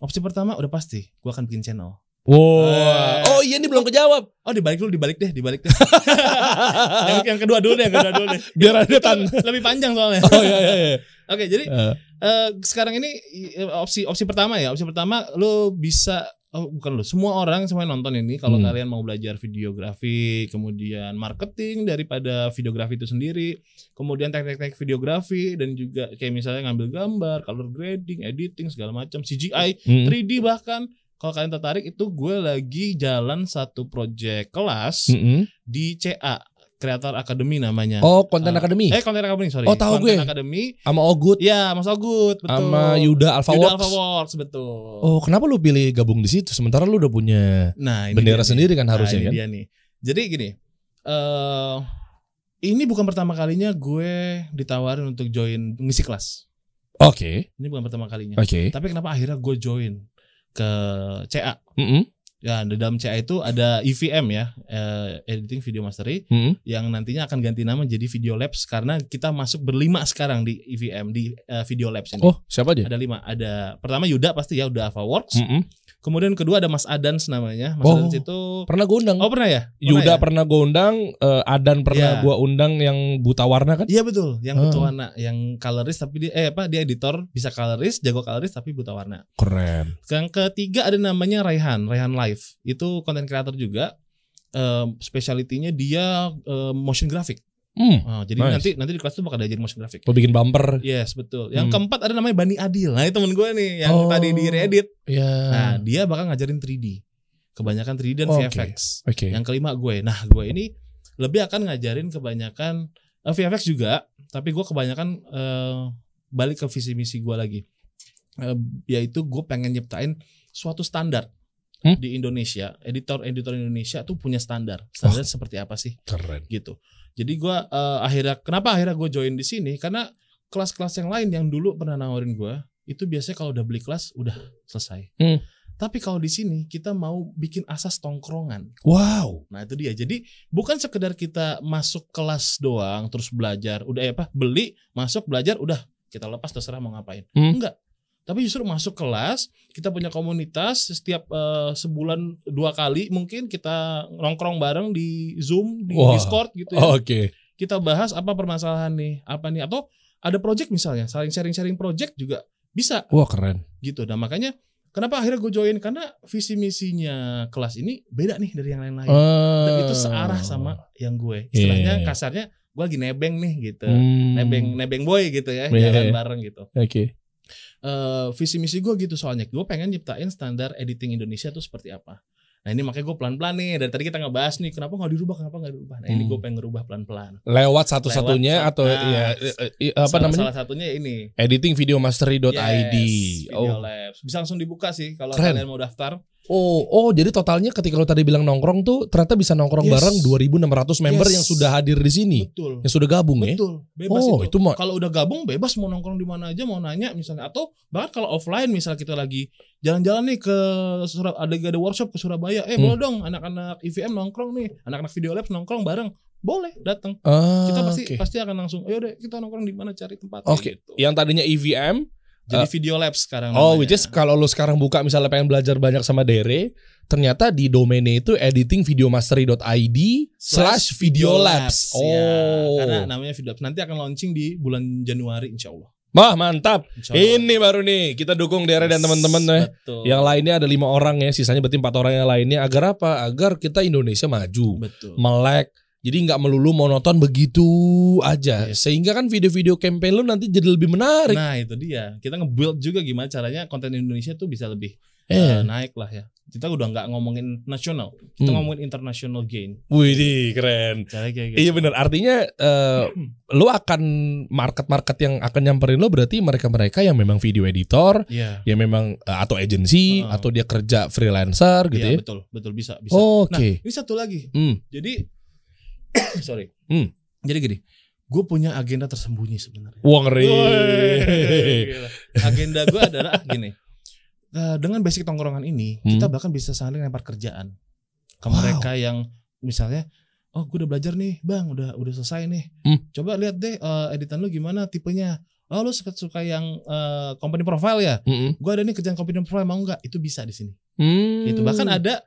Opsi pertama udah pasti, gua akan bikin channel. Wow. Oh iya ini belum kejawab. Oh dibalik dulu, dibalik deh, dibalik deh. [LAUGHS] yang, yang kedua dulu deh, yang kedua dulu deh. [LAUGHS] Biar ada tan. Lebih panjang soalnya. [LAUGHS] Oh iya iya. iya. Oke, jadi Eh, eh, sekarang ini opsi opsi pertama ya, opsi pertama lo bisa oh, bukan lo, semua orang semua yang nonton ini kalau Hmm. kalian mau belajar videografi, kemudian marketing daripada videografi itu sendiri, kemudian teknik-teknik videografi dan juga kayak misalnya ngambil gambar, color grading, editing segala macam, CGI, hmm. 3D bahkan kalau kalian tertarik itu gue lagi jalan satu project kelas Mm-mm. di CA Creator Academy namanya. Oh konten Ah. akademi Eh Content Academy sorry. Oh, tahu Content gue. Academy. sama Ogut Ya Mas Ogut betul. sama Yuda Alpha Yuda Works. Alpha Works betul. Oh kenapa lu pilih gabung di situ? Sementara lu udah punya Nah ini bendera nih. sendiri kan Nah, harusnya ini kan? dia nih. Jadi gini. eh ini bukan pertama kalinya gue ditawarin untuk join ngisi kelas. Oke Ini bukan pertama kalinya. oke. Tapi kenapa akhirnya gue join ke CA? Mm-mm. Ya, di dalam CA itu ada EVM ya, eh, editing video mastery Mm-mm. yang nantinya akan ganti nama jadi Video Labs karena kita masuk berlima sekarang di EVM di eh, Video Labs ini. Oh siapa aja? Ada lima. Ada pertama Yuda pasti ya udah Alpha Works. Mm-mm. Kemudian kedua ada Mas Adans namanya. Mas Oh. Adans itu Pernah gue undang. Oh pernah ya? Pernah Yuda ya? pernah gue undang, eh, Adan pernah Iya. gua undang yang buta warna kan? Iya betul, yang Ah. buta warna, yang colorist tapi dia eh apa dia editor bisa colorist, jago colorist tapi buta warna. Keren. Yang ketiga ada namanya Raihan, Raihan Live. Itu content creator juga. Um, speciality-nya dia eh, motion graphic. Hmm. Ah, jadi Nice. nanti nanti di kelas itu bakal diajarin motion graphic. Lo bikin bumper. Yes, betul. Yang Hmm. keempat ada namanya Bani Adil. Nah, itu temen gue nih yang Oh. tadi di reedit. Ya. Nah, dia bakal ngajarin 3D. Kebanyakan 3D dan Oke. VFX. Oke. Yang kelima gue. Nah, gue ini lebih akan ngajarin kebanyakan eh, VFX juga, tapi gue kebanyakan eh, balik ke visi misi gue lagi. Eh, yaitu gue pengen nyiptain suatu standar Hmm? di Indonesia. Editor-editor Indonesia tuh punya standar. Standar seperti apa sih? Keren. gitu. Jadi gua eh, akhirnya kenapa akhirnya gue join di sini karena kelas-kelas yang lain yang dulu pernah nawarin gua itu biasanya kalau udah beli kelas udah selesai. Hmm. Tapi kalau di sini kita mau bikin asas tongkrongan. Wow. Nah itu dia. Jadi bukan sekedar kita masuk kelas doang terus belajar. Udah ya apa beli masuk belajar udah kita lepas terserah mau ngapain. Hmm. Enggak. Tapi justru masuk kelas kita punya komunitas setiap eh, sebulan dua kali mungkin kita nongkrong bareng di Zoom di Wah. Discord gitu ya Oke. kita bahas apa permasalahan nih, apa nih atau ada project misalnya, saling sharing-sharing project juga bisa Wah keren. gitu. Dan makanya kenapa akhirnya gue join karena visi misinya kelas ini beda nih dari yang lain-lain. Dan itu searah sama yang gue. Iya. Istilahnya kasarnya gue lagi nebeng nih gitu. Hmm. Nebeng nebeng boy gitu ya, Iya. jalan bareng gitu. Oke. Eh visi misi gue gitu soalnya gue pengen nyiptain standar editing Indonesia tuh seperti apa. Nah ini makanya gue pelan-pelan nih dari tadi kita ngebahas nih kenapa nggak dirubah kenapa nggak dirubah. Nah ini Hmm. gue pengen ngerubah pelan-pelan. Lewat satu-satunya Lewat- atau Nah, ya apa salah, namanya? Salah satunya ini. Editingvideomastery.id. Yes, Video oh. Labs. Bisa langsung dibuka sih kalau kalian mau daftar. Oh, oh, jadi totalnya ketika lo tadi bilang nongkrong tuh ternyata bisa nongkrong Yes. bareng 2600 member Yes. yang sudah hadir di sini, Betul. yang sudah gabung ya. Betul. Bebas Oh, itu. itu Kalau udah gabung bebas mau nongkrong di mana aja, mau nanya misalnya atau bahkan kalau offline misalnya kita lagi jalan-jalan nih ke Surab ada ada workshop ke Surabaya, eh Hmm. boleh dong anak-anak IVM nongkrong nih, anak-anak Video Labs nongkrong bareng. Boleh datang. Ah, Kita pasti oke. pasti akan langsung, ayo deh kita nongkrong di mana cari tempat Oke, gitu. yang tadinya EVM Jadi Video Labs sekarang Oh, which is kalau lu sekarang buka misalnya pengen belajar banyak sama Dere, ternyata di domainnya itu editingvideomastery.id slash videolabs. Oh, Ya, karena namanya Video Labs nanti akan launching di bulan Januari insya Allah. wah mantap. Ini baru nih kita dukung Dere dan teman-teman ya. Betul. Yang lainnya ada lima orang ya, sisanya berarti empat orang yang lainnya. Agar apa? Agar kita Indonesia maju, Betul. melek. Jadi nggak melulu monoton begitu aja. Yes. Sehingga kan video-video campaign lu nanti jadi lebih menarik. Nah itu dia. Kita nge-build juga gimana caranya konten Indonesia tuh bisa lebih Eh. eh, naik lah ya. Kita udah nggak ngomongin nasional, kita Hmm. ngomongin international gain. Wih, keren. Cara kayak gitu. Iya bener Artinya eh, [CLEARS THROAT] lu akan market-market yang akan nyamperin lo berarti mereka-mereka yang memang video editor, Iya. yang memang eh, atau agency Heeh. atau dia kerja freelancer gitu Iya, ya. betul, betul bisa, bisa. Oh, Nah, Oke. ini satu lagi. Hmm. Jadi [COUGHS] sorry. Hmm. Jadi gini, gue punya agenda tersembunyi sebenarnya. Wah ngeri. Agenda gue adalah gini. eh, dengan basic tongkrongan ini, Hmm. kita bahkan bisa saling lempar kerjaan ke Wow. mereka yang misalnya, oh gue udah belajar nih, bang, udah udah selesai nih. Hmm. Coba lihat deh eh, editan lu gimana tipenya. Oh lu suka suka yang eh, company profile ya? Mm-mm. Gue ada nih kerjaan company profile mau nggak? Itu bisa di sini. Hmm. Gitu. Bahkan ada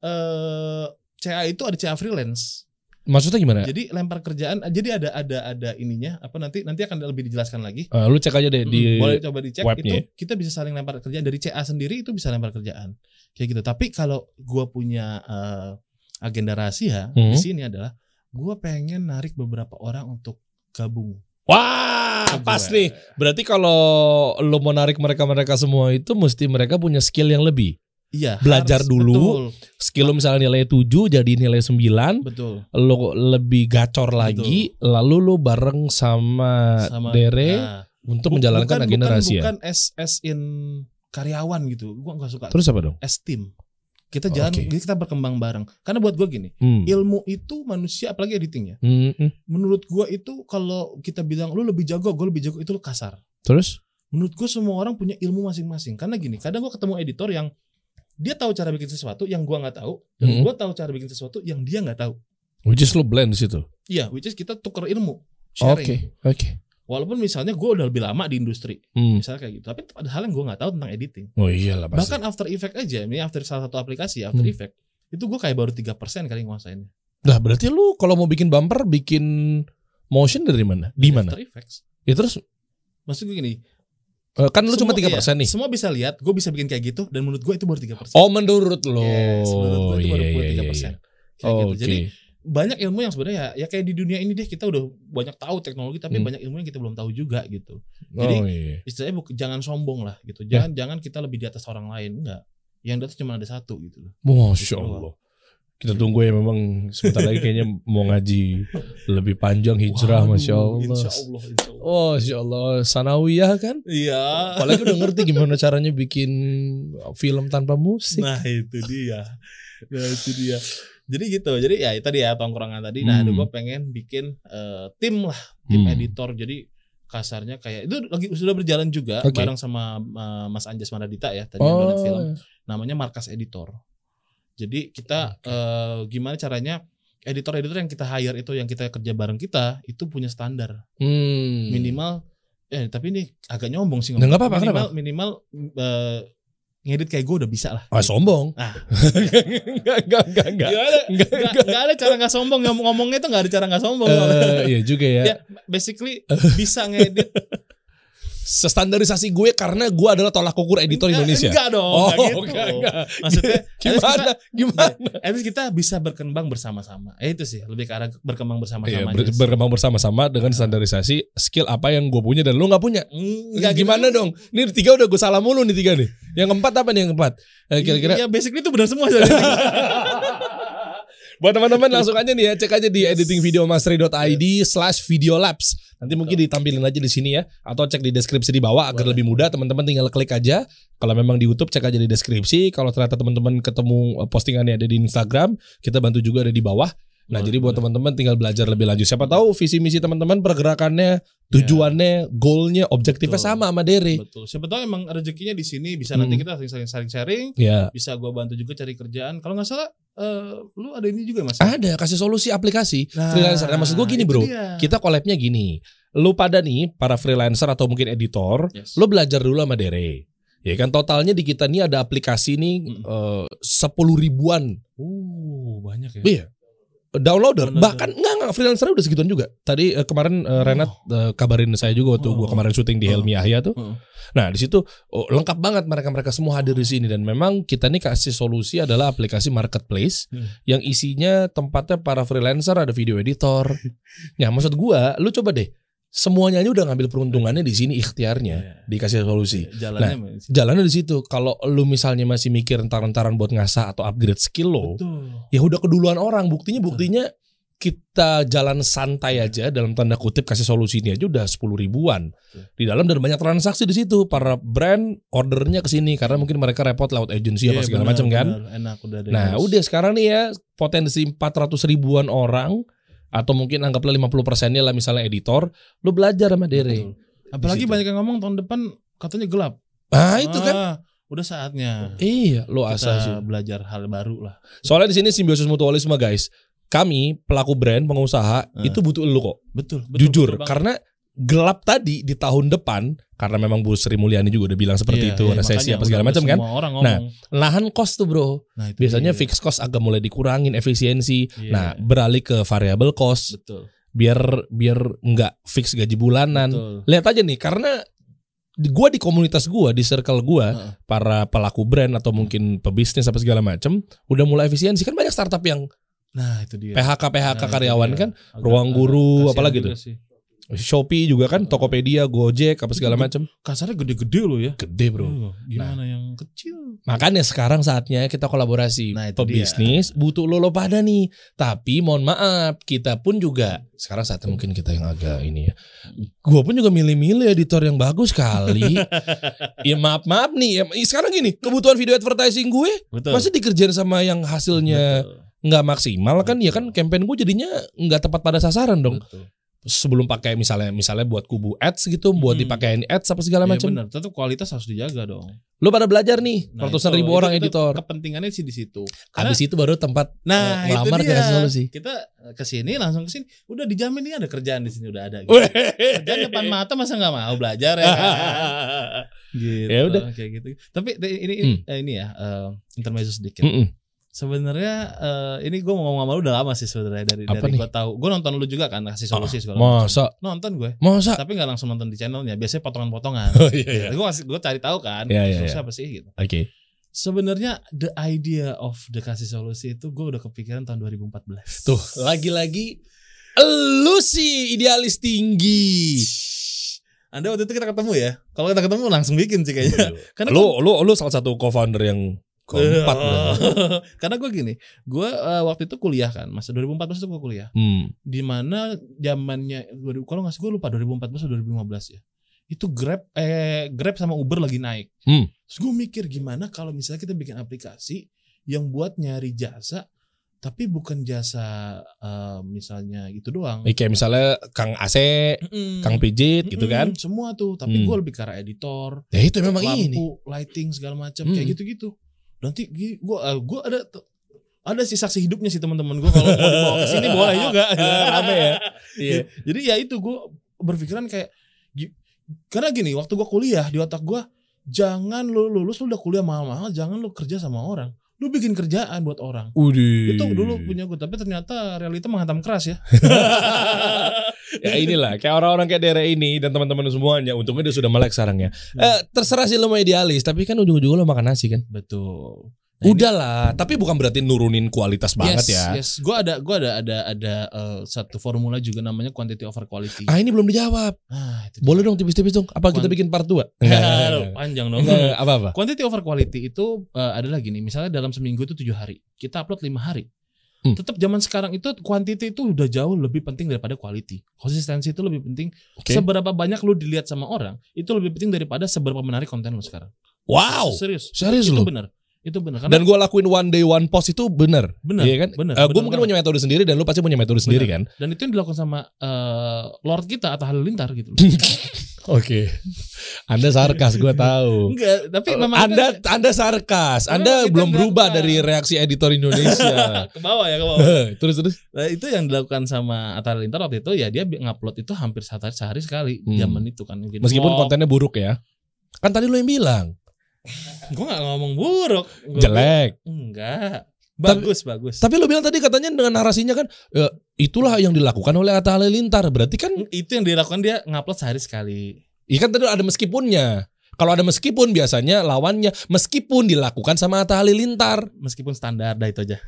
eh CA itu ada CA freelance. Maksudnya gimana? Jadi lempar kerjaan. Jadi ada ada ada ininya apa nanti nanti akan lebih dijelaskan lagi. Eh, lu cek aja deh di Mm, boleh coba dicek webnya itu kita bisa saling lempar kerjaan dari CA sendiri itu bisa lempar kerjaan kayak gitu tapi kalau gua punya eh, agenda rahasia Hmm. di sini adalah gua pengen narik beberapa orang untuk gabung Wah, ke pas gue. nih. Berarti kalau lu mau narik mereka-mereka semua itu mesti mereka punya skill yang lebih. Iya Belajar harus, dulu. betul, Skill misalnya nilai 7 jadi nilai 9, betul lu lebih gacor lagi, lalu lu bareng sama, sama Dere nah, untuk menjalankan bukan, agenda bukan, rahasia. bukan as as in karyawan gitu gua nggak suka Terus apa dong? as team kita jalan oke. kita berkembang bareng karena buat gua gini Hmm. ilmu itu manusia apalagi editing ya Hmm, hmm. menurut gua itu kalau kita bilang lu lebih jago, gue lebih jago itu lu kasar. Terus? Menurut gua semua orang punya ilmu masing-masing. Karena gini, kadang gua ketemu editor yang dia tahu cara bikin sesuatu yang gua nggak tahu, dan Mhm. gua tahu cara bikin sesuatu yang dia nggak tahu. Which is lu blend di situ. Iya, which is kita tuker ilmu, Oke, sharing. oke. Walaupun misalnya gua udah lebih lama di industri, Hmm. misalnya kayak gitu, tapi ada hal yang gua nggak tahu tentang editing. Oh iyalah pasti. Bahkan After Effect aja, ini After salah satu aplikasi After Hmm. Effect, itu gua kayak baru 3% kali nguasainnya. Nah, berarti lu kalau mau bikin bumper, bikin motion dari mana? Di mana? After Effects. Ya terus Maksud gue gini, kan lu cuma semua- 3% iya, nih. Semua bisa lihat, gue bisa bikin kayak gitu, dan menurut gue itu baru 3%. Oh, menurut lo. Yes, menurut gue itu baru Iya, iya, 3%. iya. Kayak gitu. Oke. Jadi banyak ilmu yang sebenarnya ya, ya kayak di dunia ini deh kita udah banyak tahu teknologi tapi Hmm. banyak ilmu yang kita belum tahu juga gitu. Jadi oh, iya. istilahnya buk- jangan sombong lah gitu. Ya. Jangan jangan kita lebih di atas orang lain enggak. Yang di atas cuma ada satu gitu loh. Masya Gitu Allah. Kita tunggu ya memang sebentar lagi kayaknya mau ngaji lebih panjang hijrah Waduh, Masya Allah. Insya Allah, insya Allah. Oh, Masya Allah. Sanawiyah kan? Iya. Apalagi udah ngerti gimana caranya bikin film tanpa musik. Nah itu dia. Nah itu dia. Jadi gitu. Jadi ya itu dia tongkrongan tadi. Nah, Hmm. gue pengen bikin eh, tim lah, tim Hmm. editor. Jadi kasarnya kayak itu lagi sudah berjalan juga Oke. bareng sama eh, Mas Anjas Manadita ya tadi yang Oh, banyak film. Namanya Markas Editor. Jadi kita eh, gimana caranya editor-editor yang kita hire itu yang kita kerja bareng kita itu punya standar hmm. minimal eh tapi ini agak nyombong sih nggak apa-apa, minimal kenapa? minimal eh, ngedit kayak gue udah bisa lah Ah, sombong. Ah. [LAUGHS] enggak, enggak, enggak, enggak. Gak ada, Enggak, ada cara nggak sombong ngom- ngomongnya itu nggak ada cara nggak sombong. Eh, iya juga ya. ya basically bisa ngedit Sestandarisasi gue karena gue adalah tolak ukur editor Enggak- Indonesia. Enggak dong, Oh, enggak gitu. enggak, enggak. Maksudnya Gimana? Gimana? at least kita bisa berkembang bersama-sama. Eh, itu sih lebih ke arah berkembang bersama-sama. Iya, ber- berkembang bersama-sama dengan standarisasi skill apa yang gue punya dan lu nggak punya. Enggak gitu. Gimana dong? Ini tiga udah gue salah mulu nih tiga nih. Yang keempat apa nih yang keempat? Eh, Kira-kira Iya, basically itu benar semua. [LAUGHS] buat teman-teman langsung aja nih ya cek aja di editingvideomastery.id slash videolabs. Nanti mungkin ditampilin aja di sini ya atau cek di deskripsi di bawah agar lebih mudah teman-teman tinggal klik aja. Kalau memang di YouTube cek aja di deskripsi. Kalau ternyata teman-teman ketemu eh, postingannya ada di Instagram, kita bantu juga ada di bawah. Nah, Boleh, jadi buat teman-teman tinggal belajar lebih lanjut. Siapa tahu visi misi teman-teman pergerakannya, tujuannya, goalnya, objektifnya Betul. sama sama Dere. Betul. Siapa tahu emang rezekinya di sini bisa Hmm. nanti kita saling saling sharing, Ya, bisa gua bantu juga cari kerjaan. Kalau nggak salah eh, lu ada ini juga Mas. ada kasih solusi aplikasi Nah, freelancer. Nah, maksud gue gini, Bro. dia. Kita collabnya gini. Lu pada nih para freelancer atau mungkin editor, Yes. lu belajar dulu sama Dere. Ya kan totalnya di kita nih ada aplikasi nih Mm. sepuluh ribuan Uh, banyak ya. Iya. Downloader bahkan enggak enggak freelancer udah segituan juga tadi eh, kemarin eh, Renat eh, kabarin saya juga waktu Oh. gua kemarin syuting di Oh. Helmi Yahya tuh Oh. nah di situ oh, lengkap banget mereka mereka semua hadir di sini dan memang kita nih kasih solusi adalah aplikasi marketplace Hmm. yang isinya tempatnya para freelancer ada video editor [LAUGHS] ya maksud gua lu coba deh semuanya aja udah ngambil peruntungannya di sini ikhtiarnya Iya. dikasih solusi. Jalannya Nah, Jalannya di situ. Kalau lu misalnya masih mikir entar-entaran buat ngasah atau upgrade skill lo, betul. ya udah keduluan orang. Buktinya buktinya kita jalan santai aja dalam tanda kutip kasih solusi ini aja udah 10 ribuan Betul. di dalam dan banyak transaksi di situ para brand ordernya ke sini karena mungkin mereka repot lewat agensi apa Iya, segala macam kan. Enak udah Nah udah sekarang nih ya potensi 400 ribuan orang atau mungkin anggaplah 50 persennya lah misalnya editor, lu belajar sama Dere. Betul. Apalagi banyak yang ngomong tahun depan katanya gelap. Ah itu kan. Ah, udah saatnya Iya, lo asal sih. belajar hal baru lah. Soalnya di sini simbiosis mutualisme guys. Kami pelaku brand, pengusaha Eh. itu butuh lu kok. Betul, betul Jujur, betul banget. karena gelap tadi di tahun depan karena memang Bu Sri Mulyani juga udah bilang seperti Iya, itu, iya, resesi apa segala macam kan. Nah. Lahan cost tuh bro. Nah, itu Biasanya dia. fixed cost agak mulai dikurangin efisiensi. Iya. Nah, beralih ke variable cost betul. biar biar nggak fix gaji bulanan. Betul. Lihat aja nih karena gua di komunitas gua, di circle gua, Heeh. para pelaku brand atau mungkin pebisnis apa segala macam udah mulai efisiensi kan banyak startup yang Nah, itu dia. PHK PHK Nah, karyawan dia. kan Agak- ruang guru, apalagi tuh? sih. Shopee juga kan Tokopedia Gojek apa segala macam Kasarnya gede-gede loh ya. gede bro. Oh, gimana yang kecil? makanya sekarang saatnya kita kolaborasi. Nah, itu pebisnis butuh lo lo pada nih. Tapi mohon maaf kita pun juga sekarang saatnya mungkin kita yang agak ini ya. Gua pun juga milih-milih editor yang bagus kali. [LAUGHS] Ya maaf maaf nih. Ya, sekarang gini kebutuhan video advertising gue Betul. masih dikerjain sama yang hasilnya Betul. nggak maksimal kan? Ya kan campaign gue jadinya nggak tepat pada sasaran dong. Betul. Sebelum pakai misalnya misalnya buat kubu ads gitu buat Hmm. dipakein ads apa segala Iya macam benar, tetap kualitas harus dijaga dong. lo pada belajar nih Nah, ratusan itu- ribu orang itu editor Kepentingannya sih di situ. Habis itu baru tempat Nah, eh, itu dia. solusi Kita ke sini langsung ke sini. Udah dijamin nih ada kerjaan di sini udah ada gitu. Kerjaan depan mata masa nggak mau belajar ya kan? [LAUGHS] gitu. Ya udah. kayak gitu. Tapi te- ini Hmm. eh, ini ya eh, intermezzo sedikit. Mm-mm. Sebenarnya eh, ini gue mau ngomong sama lu udah lama sih sebenarnya dari Apa dari gue tahu. Gue nonton lu juga kan kasih solusi segala macam. masa Nonton gue. masa Tapi nggak langsung nonton di channelnya. Biasanya potongan-potongan. oh iya iya Gue gue cari tahu kan. Iya, iya, iya. apa sih gitu. oke Sebenarnya the idea of the kasih solusi itu gue udah kepikiran tahun 2014. tuh lagi-lagi lu sih idealis tinggi Anda waktu itu kita ketemu ya. Kalau kita ketemu langsung bikin sih kayaknya. Karena lu lu lu salah satu co-founder yang keempat bro. [LAUGHS] Karena gue gini, gue eh, waktu itu kuliah kan, masa 2014 itu gue kuliah. Hmm. Di mana zamannya 2000 kalau nggak salah gue lupa 2014 atau 2015 ya. Itu Grab eh Grab sama Uber lagi naik. Hmm. Terus gue mikir gimana kalau misalnya kita bikin aplikasi yang buat nyari jasa tapi bukan jasa eh, misalnya itu doang. Eh, kayak misalnya Kang AC, Mm-mm. Kang Pijit gitu Mm-mm, kan. Semua tuh, tapi Hmm. gue lebih ke arah editor, Ya itu memang lampu, ini. lighting segala macam Hmm. kayak gitu-gitu. Nanti gue gue ada ada sih saksi hidupnya sih teman-teman gue kalau mau dibawa ke sini boleh juga. [LAUGHS] Rame ya. Iya. Jadi ya itu gue berpikiran kayak karena gini waktu gue kuliah di otak gue jangan lu lulus lu udah kuliah mahal-mahal jangan lu kerja sama orang lu bikin kerjaan buat orang Udih. itu dulu punya gue tapi ternyata realita menghantam keras ya [LAUGHS] ya inilah kayak orang-orang kayak daerah ini dan teman-teman semuanya untungnya dia sudah melek sekarang ya. Eh, terserah sih lo mau idealis tapi kan ujung-ujungnya lo makan nasi kan. betul Nah, ini- Udahlah, tapi bukan berarti nurunin kualitas banget yes, ya. yes gue ada gue ada ada ada eh, satu formula juga namanya quantity over quality Ah ini belum dijawab. ah, itu. Boleh dong tipis-tipis dong. Apa kita bikin part 2? Aduh, [LAUGHS] panjang dong Apa-apa? Quantity over quality itu eh, adalah gini, misalnya dalam seminggu itu tujuh hari, kita upload lima hari. Hmm. Tetap zaman sekarang itu quantity itu udah jauh lebih penting daripada quality. Konsistensi itu lebih penting. Oke. Seberapa banyak lu dilihat sama orang, itu lebih penting daripada seberapa menarik konten lu sekarang. Wow. Serius. Serius itu lu? benar. Itu benar. Karena Dan gue lakuin one day one post itu bener. benar. Iya kan? benar, gue benar mungkin banget. punya metode sendiri dan lu pasti punya metode sendiri kan? Dan itu yang dilakukan sama eh, Lord kita atau Halilintar gitu. [LAUGHS] Oke. Anda sarkas, gue tahu. Enggak, tapi memang Oh, Anda Anda sarkas. Memang Anda belum berubah dari reaksi editor Indonesia. [LAUGHS] ke bawah ya ke bawah. terus terus. Nah, itu yang dilakukan sama Atta Halilintar waktu itu ya dia ngupload itu hampir sehari, sehari sekali Hmm. zaman itu kan. Mungkin Meskipun vlog. kontennya buruk ya. Kan tadi lu yang bilang gue gak ngomong buruk. Gua- jelek. Enggak. Bagus, bagus. Tapi lu bilang tadi katanya dengan narasinya kan ya, itulah yang dilakukan oleh Atta Halilintar. Berarti kan itu yang dilakukan dia ngupload sehari sekali. Iya kan tadi ada meskipunnya. Kalau ada meskipun biasanya lawannya meskipun dilakukan sama Atta Halilintar. Meskipun standar dah itu aja. [LAUGHS]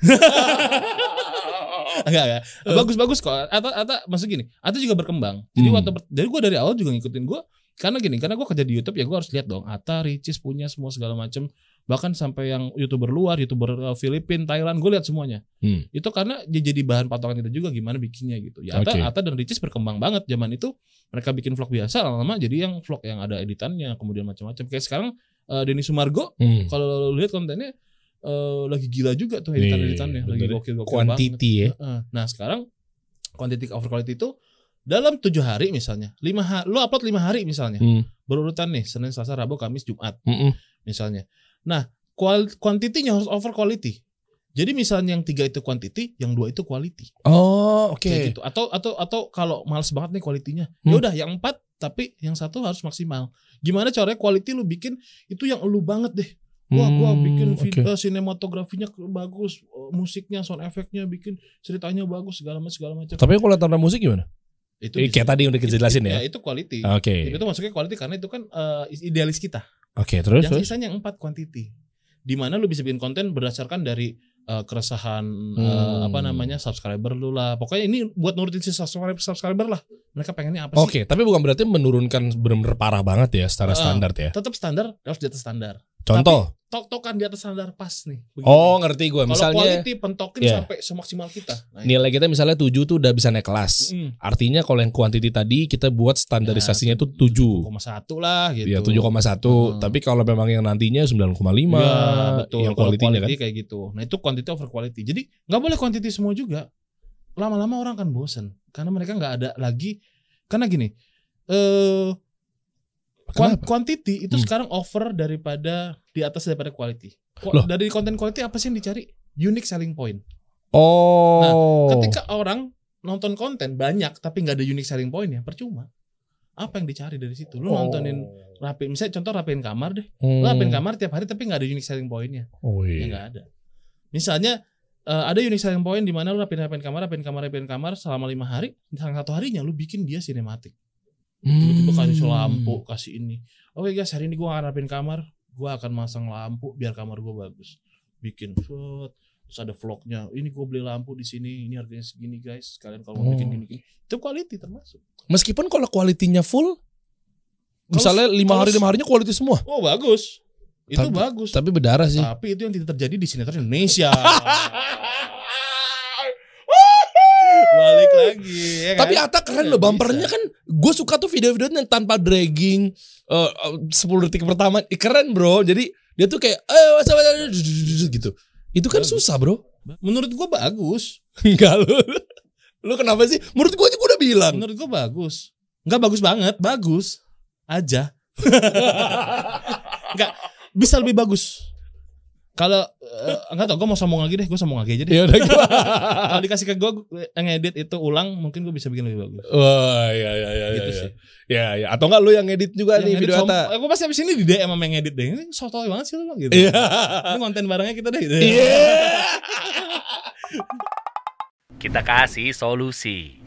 enggak, enggak. Bagus-bagus kok. Atau atau maksud gini, atau juga berkembang. Jadi Hmm. waktu dari gue dari awal juga ngikutin gue karena gini, karena gue kerja di YouTube ya gue harus lihat dong. Atta, Ricis punya semua segala macam. Bahkan sampai yang youtuber luar, youtuber uh, Filipin, Thailand, gue lihat semuanya. Hmm. Itu karena dia jadi bahan patokan kita juga gimana bikinnya gitu. Ya Atta, Oke. Atta dan Ricis berkembang banget zaman itu. Mereka bikin vlog biasa, lama-lama jadi yang vlog yang ada editannya, kemudian macam-macam. Kayak sekarang uh, Denny Sumargo, Hmm. kalau lihat kontennya eh, lagi gila juga tuh editan-editannya, Iya, lagi bener. gokil-gokil banget. Quantity ya. Nah sekarang quantity over quality itu dalam tujuh hari misalnya, lima hari, lo upload lima hari misalnya, Hmm. berurutan nih Senin, Selasa, Rabu, Kamis, Jumat Mm-mm. misalnya. Nah kual quantity-nya harus over quality. Jadi misalnya yang tiga itu quantity, yang dua itu quality. Oh, oke. Kayak gitu. Atau atau atau kalau males banget nih kualitinya, Hmm. ya udah yang empat tapi yang satu harus maksimal. Gimana caranya quality lu bikin itu yang lu banget deh. Wah, gua Hmm, bikin video sinematografinya bagus, musiknya, sound efeknya bikin ceritanya bagus segala macam segala macam. Tapi kalau tanda musik gimana? Itu kayak tadi udah kita jelasin ya. itu quality. Oke. Itu masuknya quality karena itu kan eh, idealis kita. Oke, terus yang terus. sisanya empat quantity. Di mana lu bisa bikin konten berdasarkan dari eh, keresahan eh, Hmm. apa namanya subscriber lu lah. Pokoknya ini buat nurutin si subscriber subscriber lah. Mereka pengennya apa sih? Oke, tapi bukan berarti menurunkan benar-benar parah banget ya secara Ah. standar ya. Tetap standar harus di atas standar. Contoh. Tok-tokan di atas standar pas nih. begini. Oh, ngerti gue. Kalau Misalnya quality pentokin Iya. sampai semaksimal kita. Nah, nilai kita misalnya 7 tuh udah bisa naik kelas. Mm. Artinya kalau yang quantity tadi kita buat standarisasinya Ya, itu 7. 7,1 lah gitu. Ya 7,1. Hmm. Tapi kalau memang yang nantinya 9,5 Ya, betul. yang Kalau quality-nya kan. quality kayak gitu. Nah, itu quantity over quality. Jadi nggak boleh quantity semua juga. Lama-lama orang kan bosen karena mereka nggak ada lagi karena gini. Eh kuan- Kenapa? quantity itu Hmm. sekarang over daripada di atas daripada quality. Ko- Loh. Dari konten quality apa sih yang dicari? Unique selling point. Oh. Nah, Ketika orang nonton konten banyak tapi nggak ada unique selling point ya percuma. Apa yang dicari dari situ? Lu nontonin rapi, misalnya contoh rapiin kamar deh. Hmm. Lu rapiin kamar tiap hari tapi nggak ada unique selling pointnya. Oh Ya iya. nggak ada. Misalnya eh, ada unique selling point di mana lu rapin rapin kamar, rapin kamar, rapin kamar selama lima hari, salah satu harinya lu bikin dia sinematik. Tiba-tiba Hmm. kasih lampu, kasih ini. Oke guys, hari ini gua akan rapin kamar, gua akan masang lampu biar kamar gua bagus. Bikin set, terus ada vlognya. Ini gua beli lampu di sini, ini harganya segini guys. Kalian kalau mau Oh. bikin gini-gini, itu quality termasuk. Meskipun kalau kualitinya full misalnya lima hari lima harinya quality semua, Oh bagus, itu Tapi- bagus. tapi berdarah sih. Tapi itu yang tidak terjadi di sinetron Indonesia. [LAUGHS] Balik lagi. Ya kan? Tapi Ata keren Nggak loh bumpernya bisa. kan gue suka tuh video-videonya tanpa dragging eh, eh, 10 detik pertama keren bro jadi dia tuh kayak eh what's up, gitu itu kan Bagus. susah bro menurut gua bagus. [LAUGHS] enggak lu lu kenapa sih menurut gue aja gue udah bilang Menurut gua bagus. Enggak bagus banget, bagus aja. [LAUGHS] Enggak bisa lebih bagus. Kalau eh, enggak tau gue mau sombong lagi deh, gue sombong lagi aja deh. ya udah gua Kalau dikasih ke gue ngedit itu ulang, mungkin gue bisa bikin lebih bagus. wah ya ya ya gitu ya, ya. sih. ya ya atau enggak lu yang edit juga nih video Ata Aku pasti abis ini di DM sama yang ngedit deh. Ini sotoy banget sih lu gitu. iya Ini konten barengnya kita deh. gitu. iya Kita kasih solusi.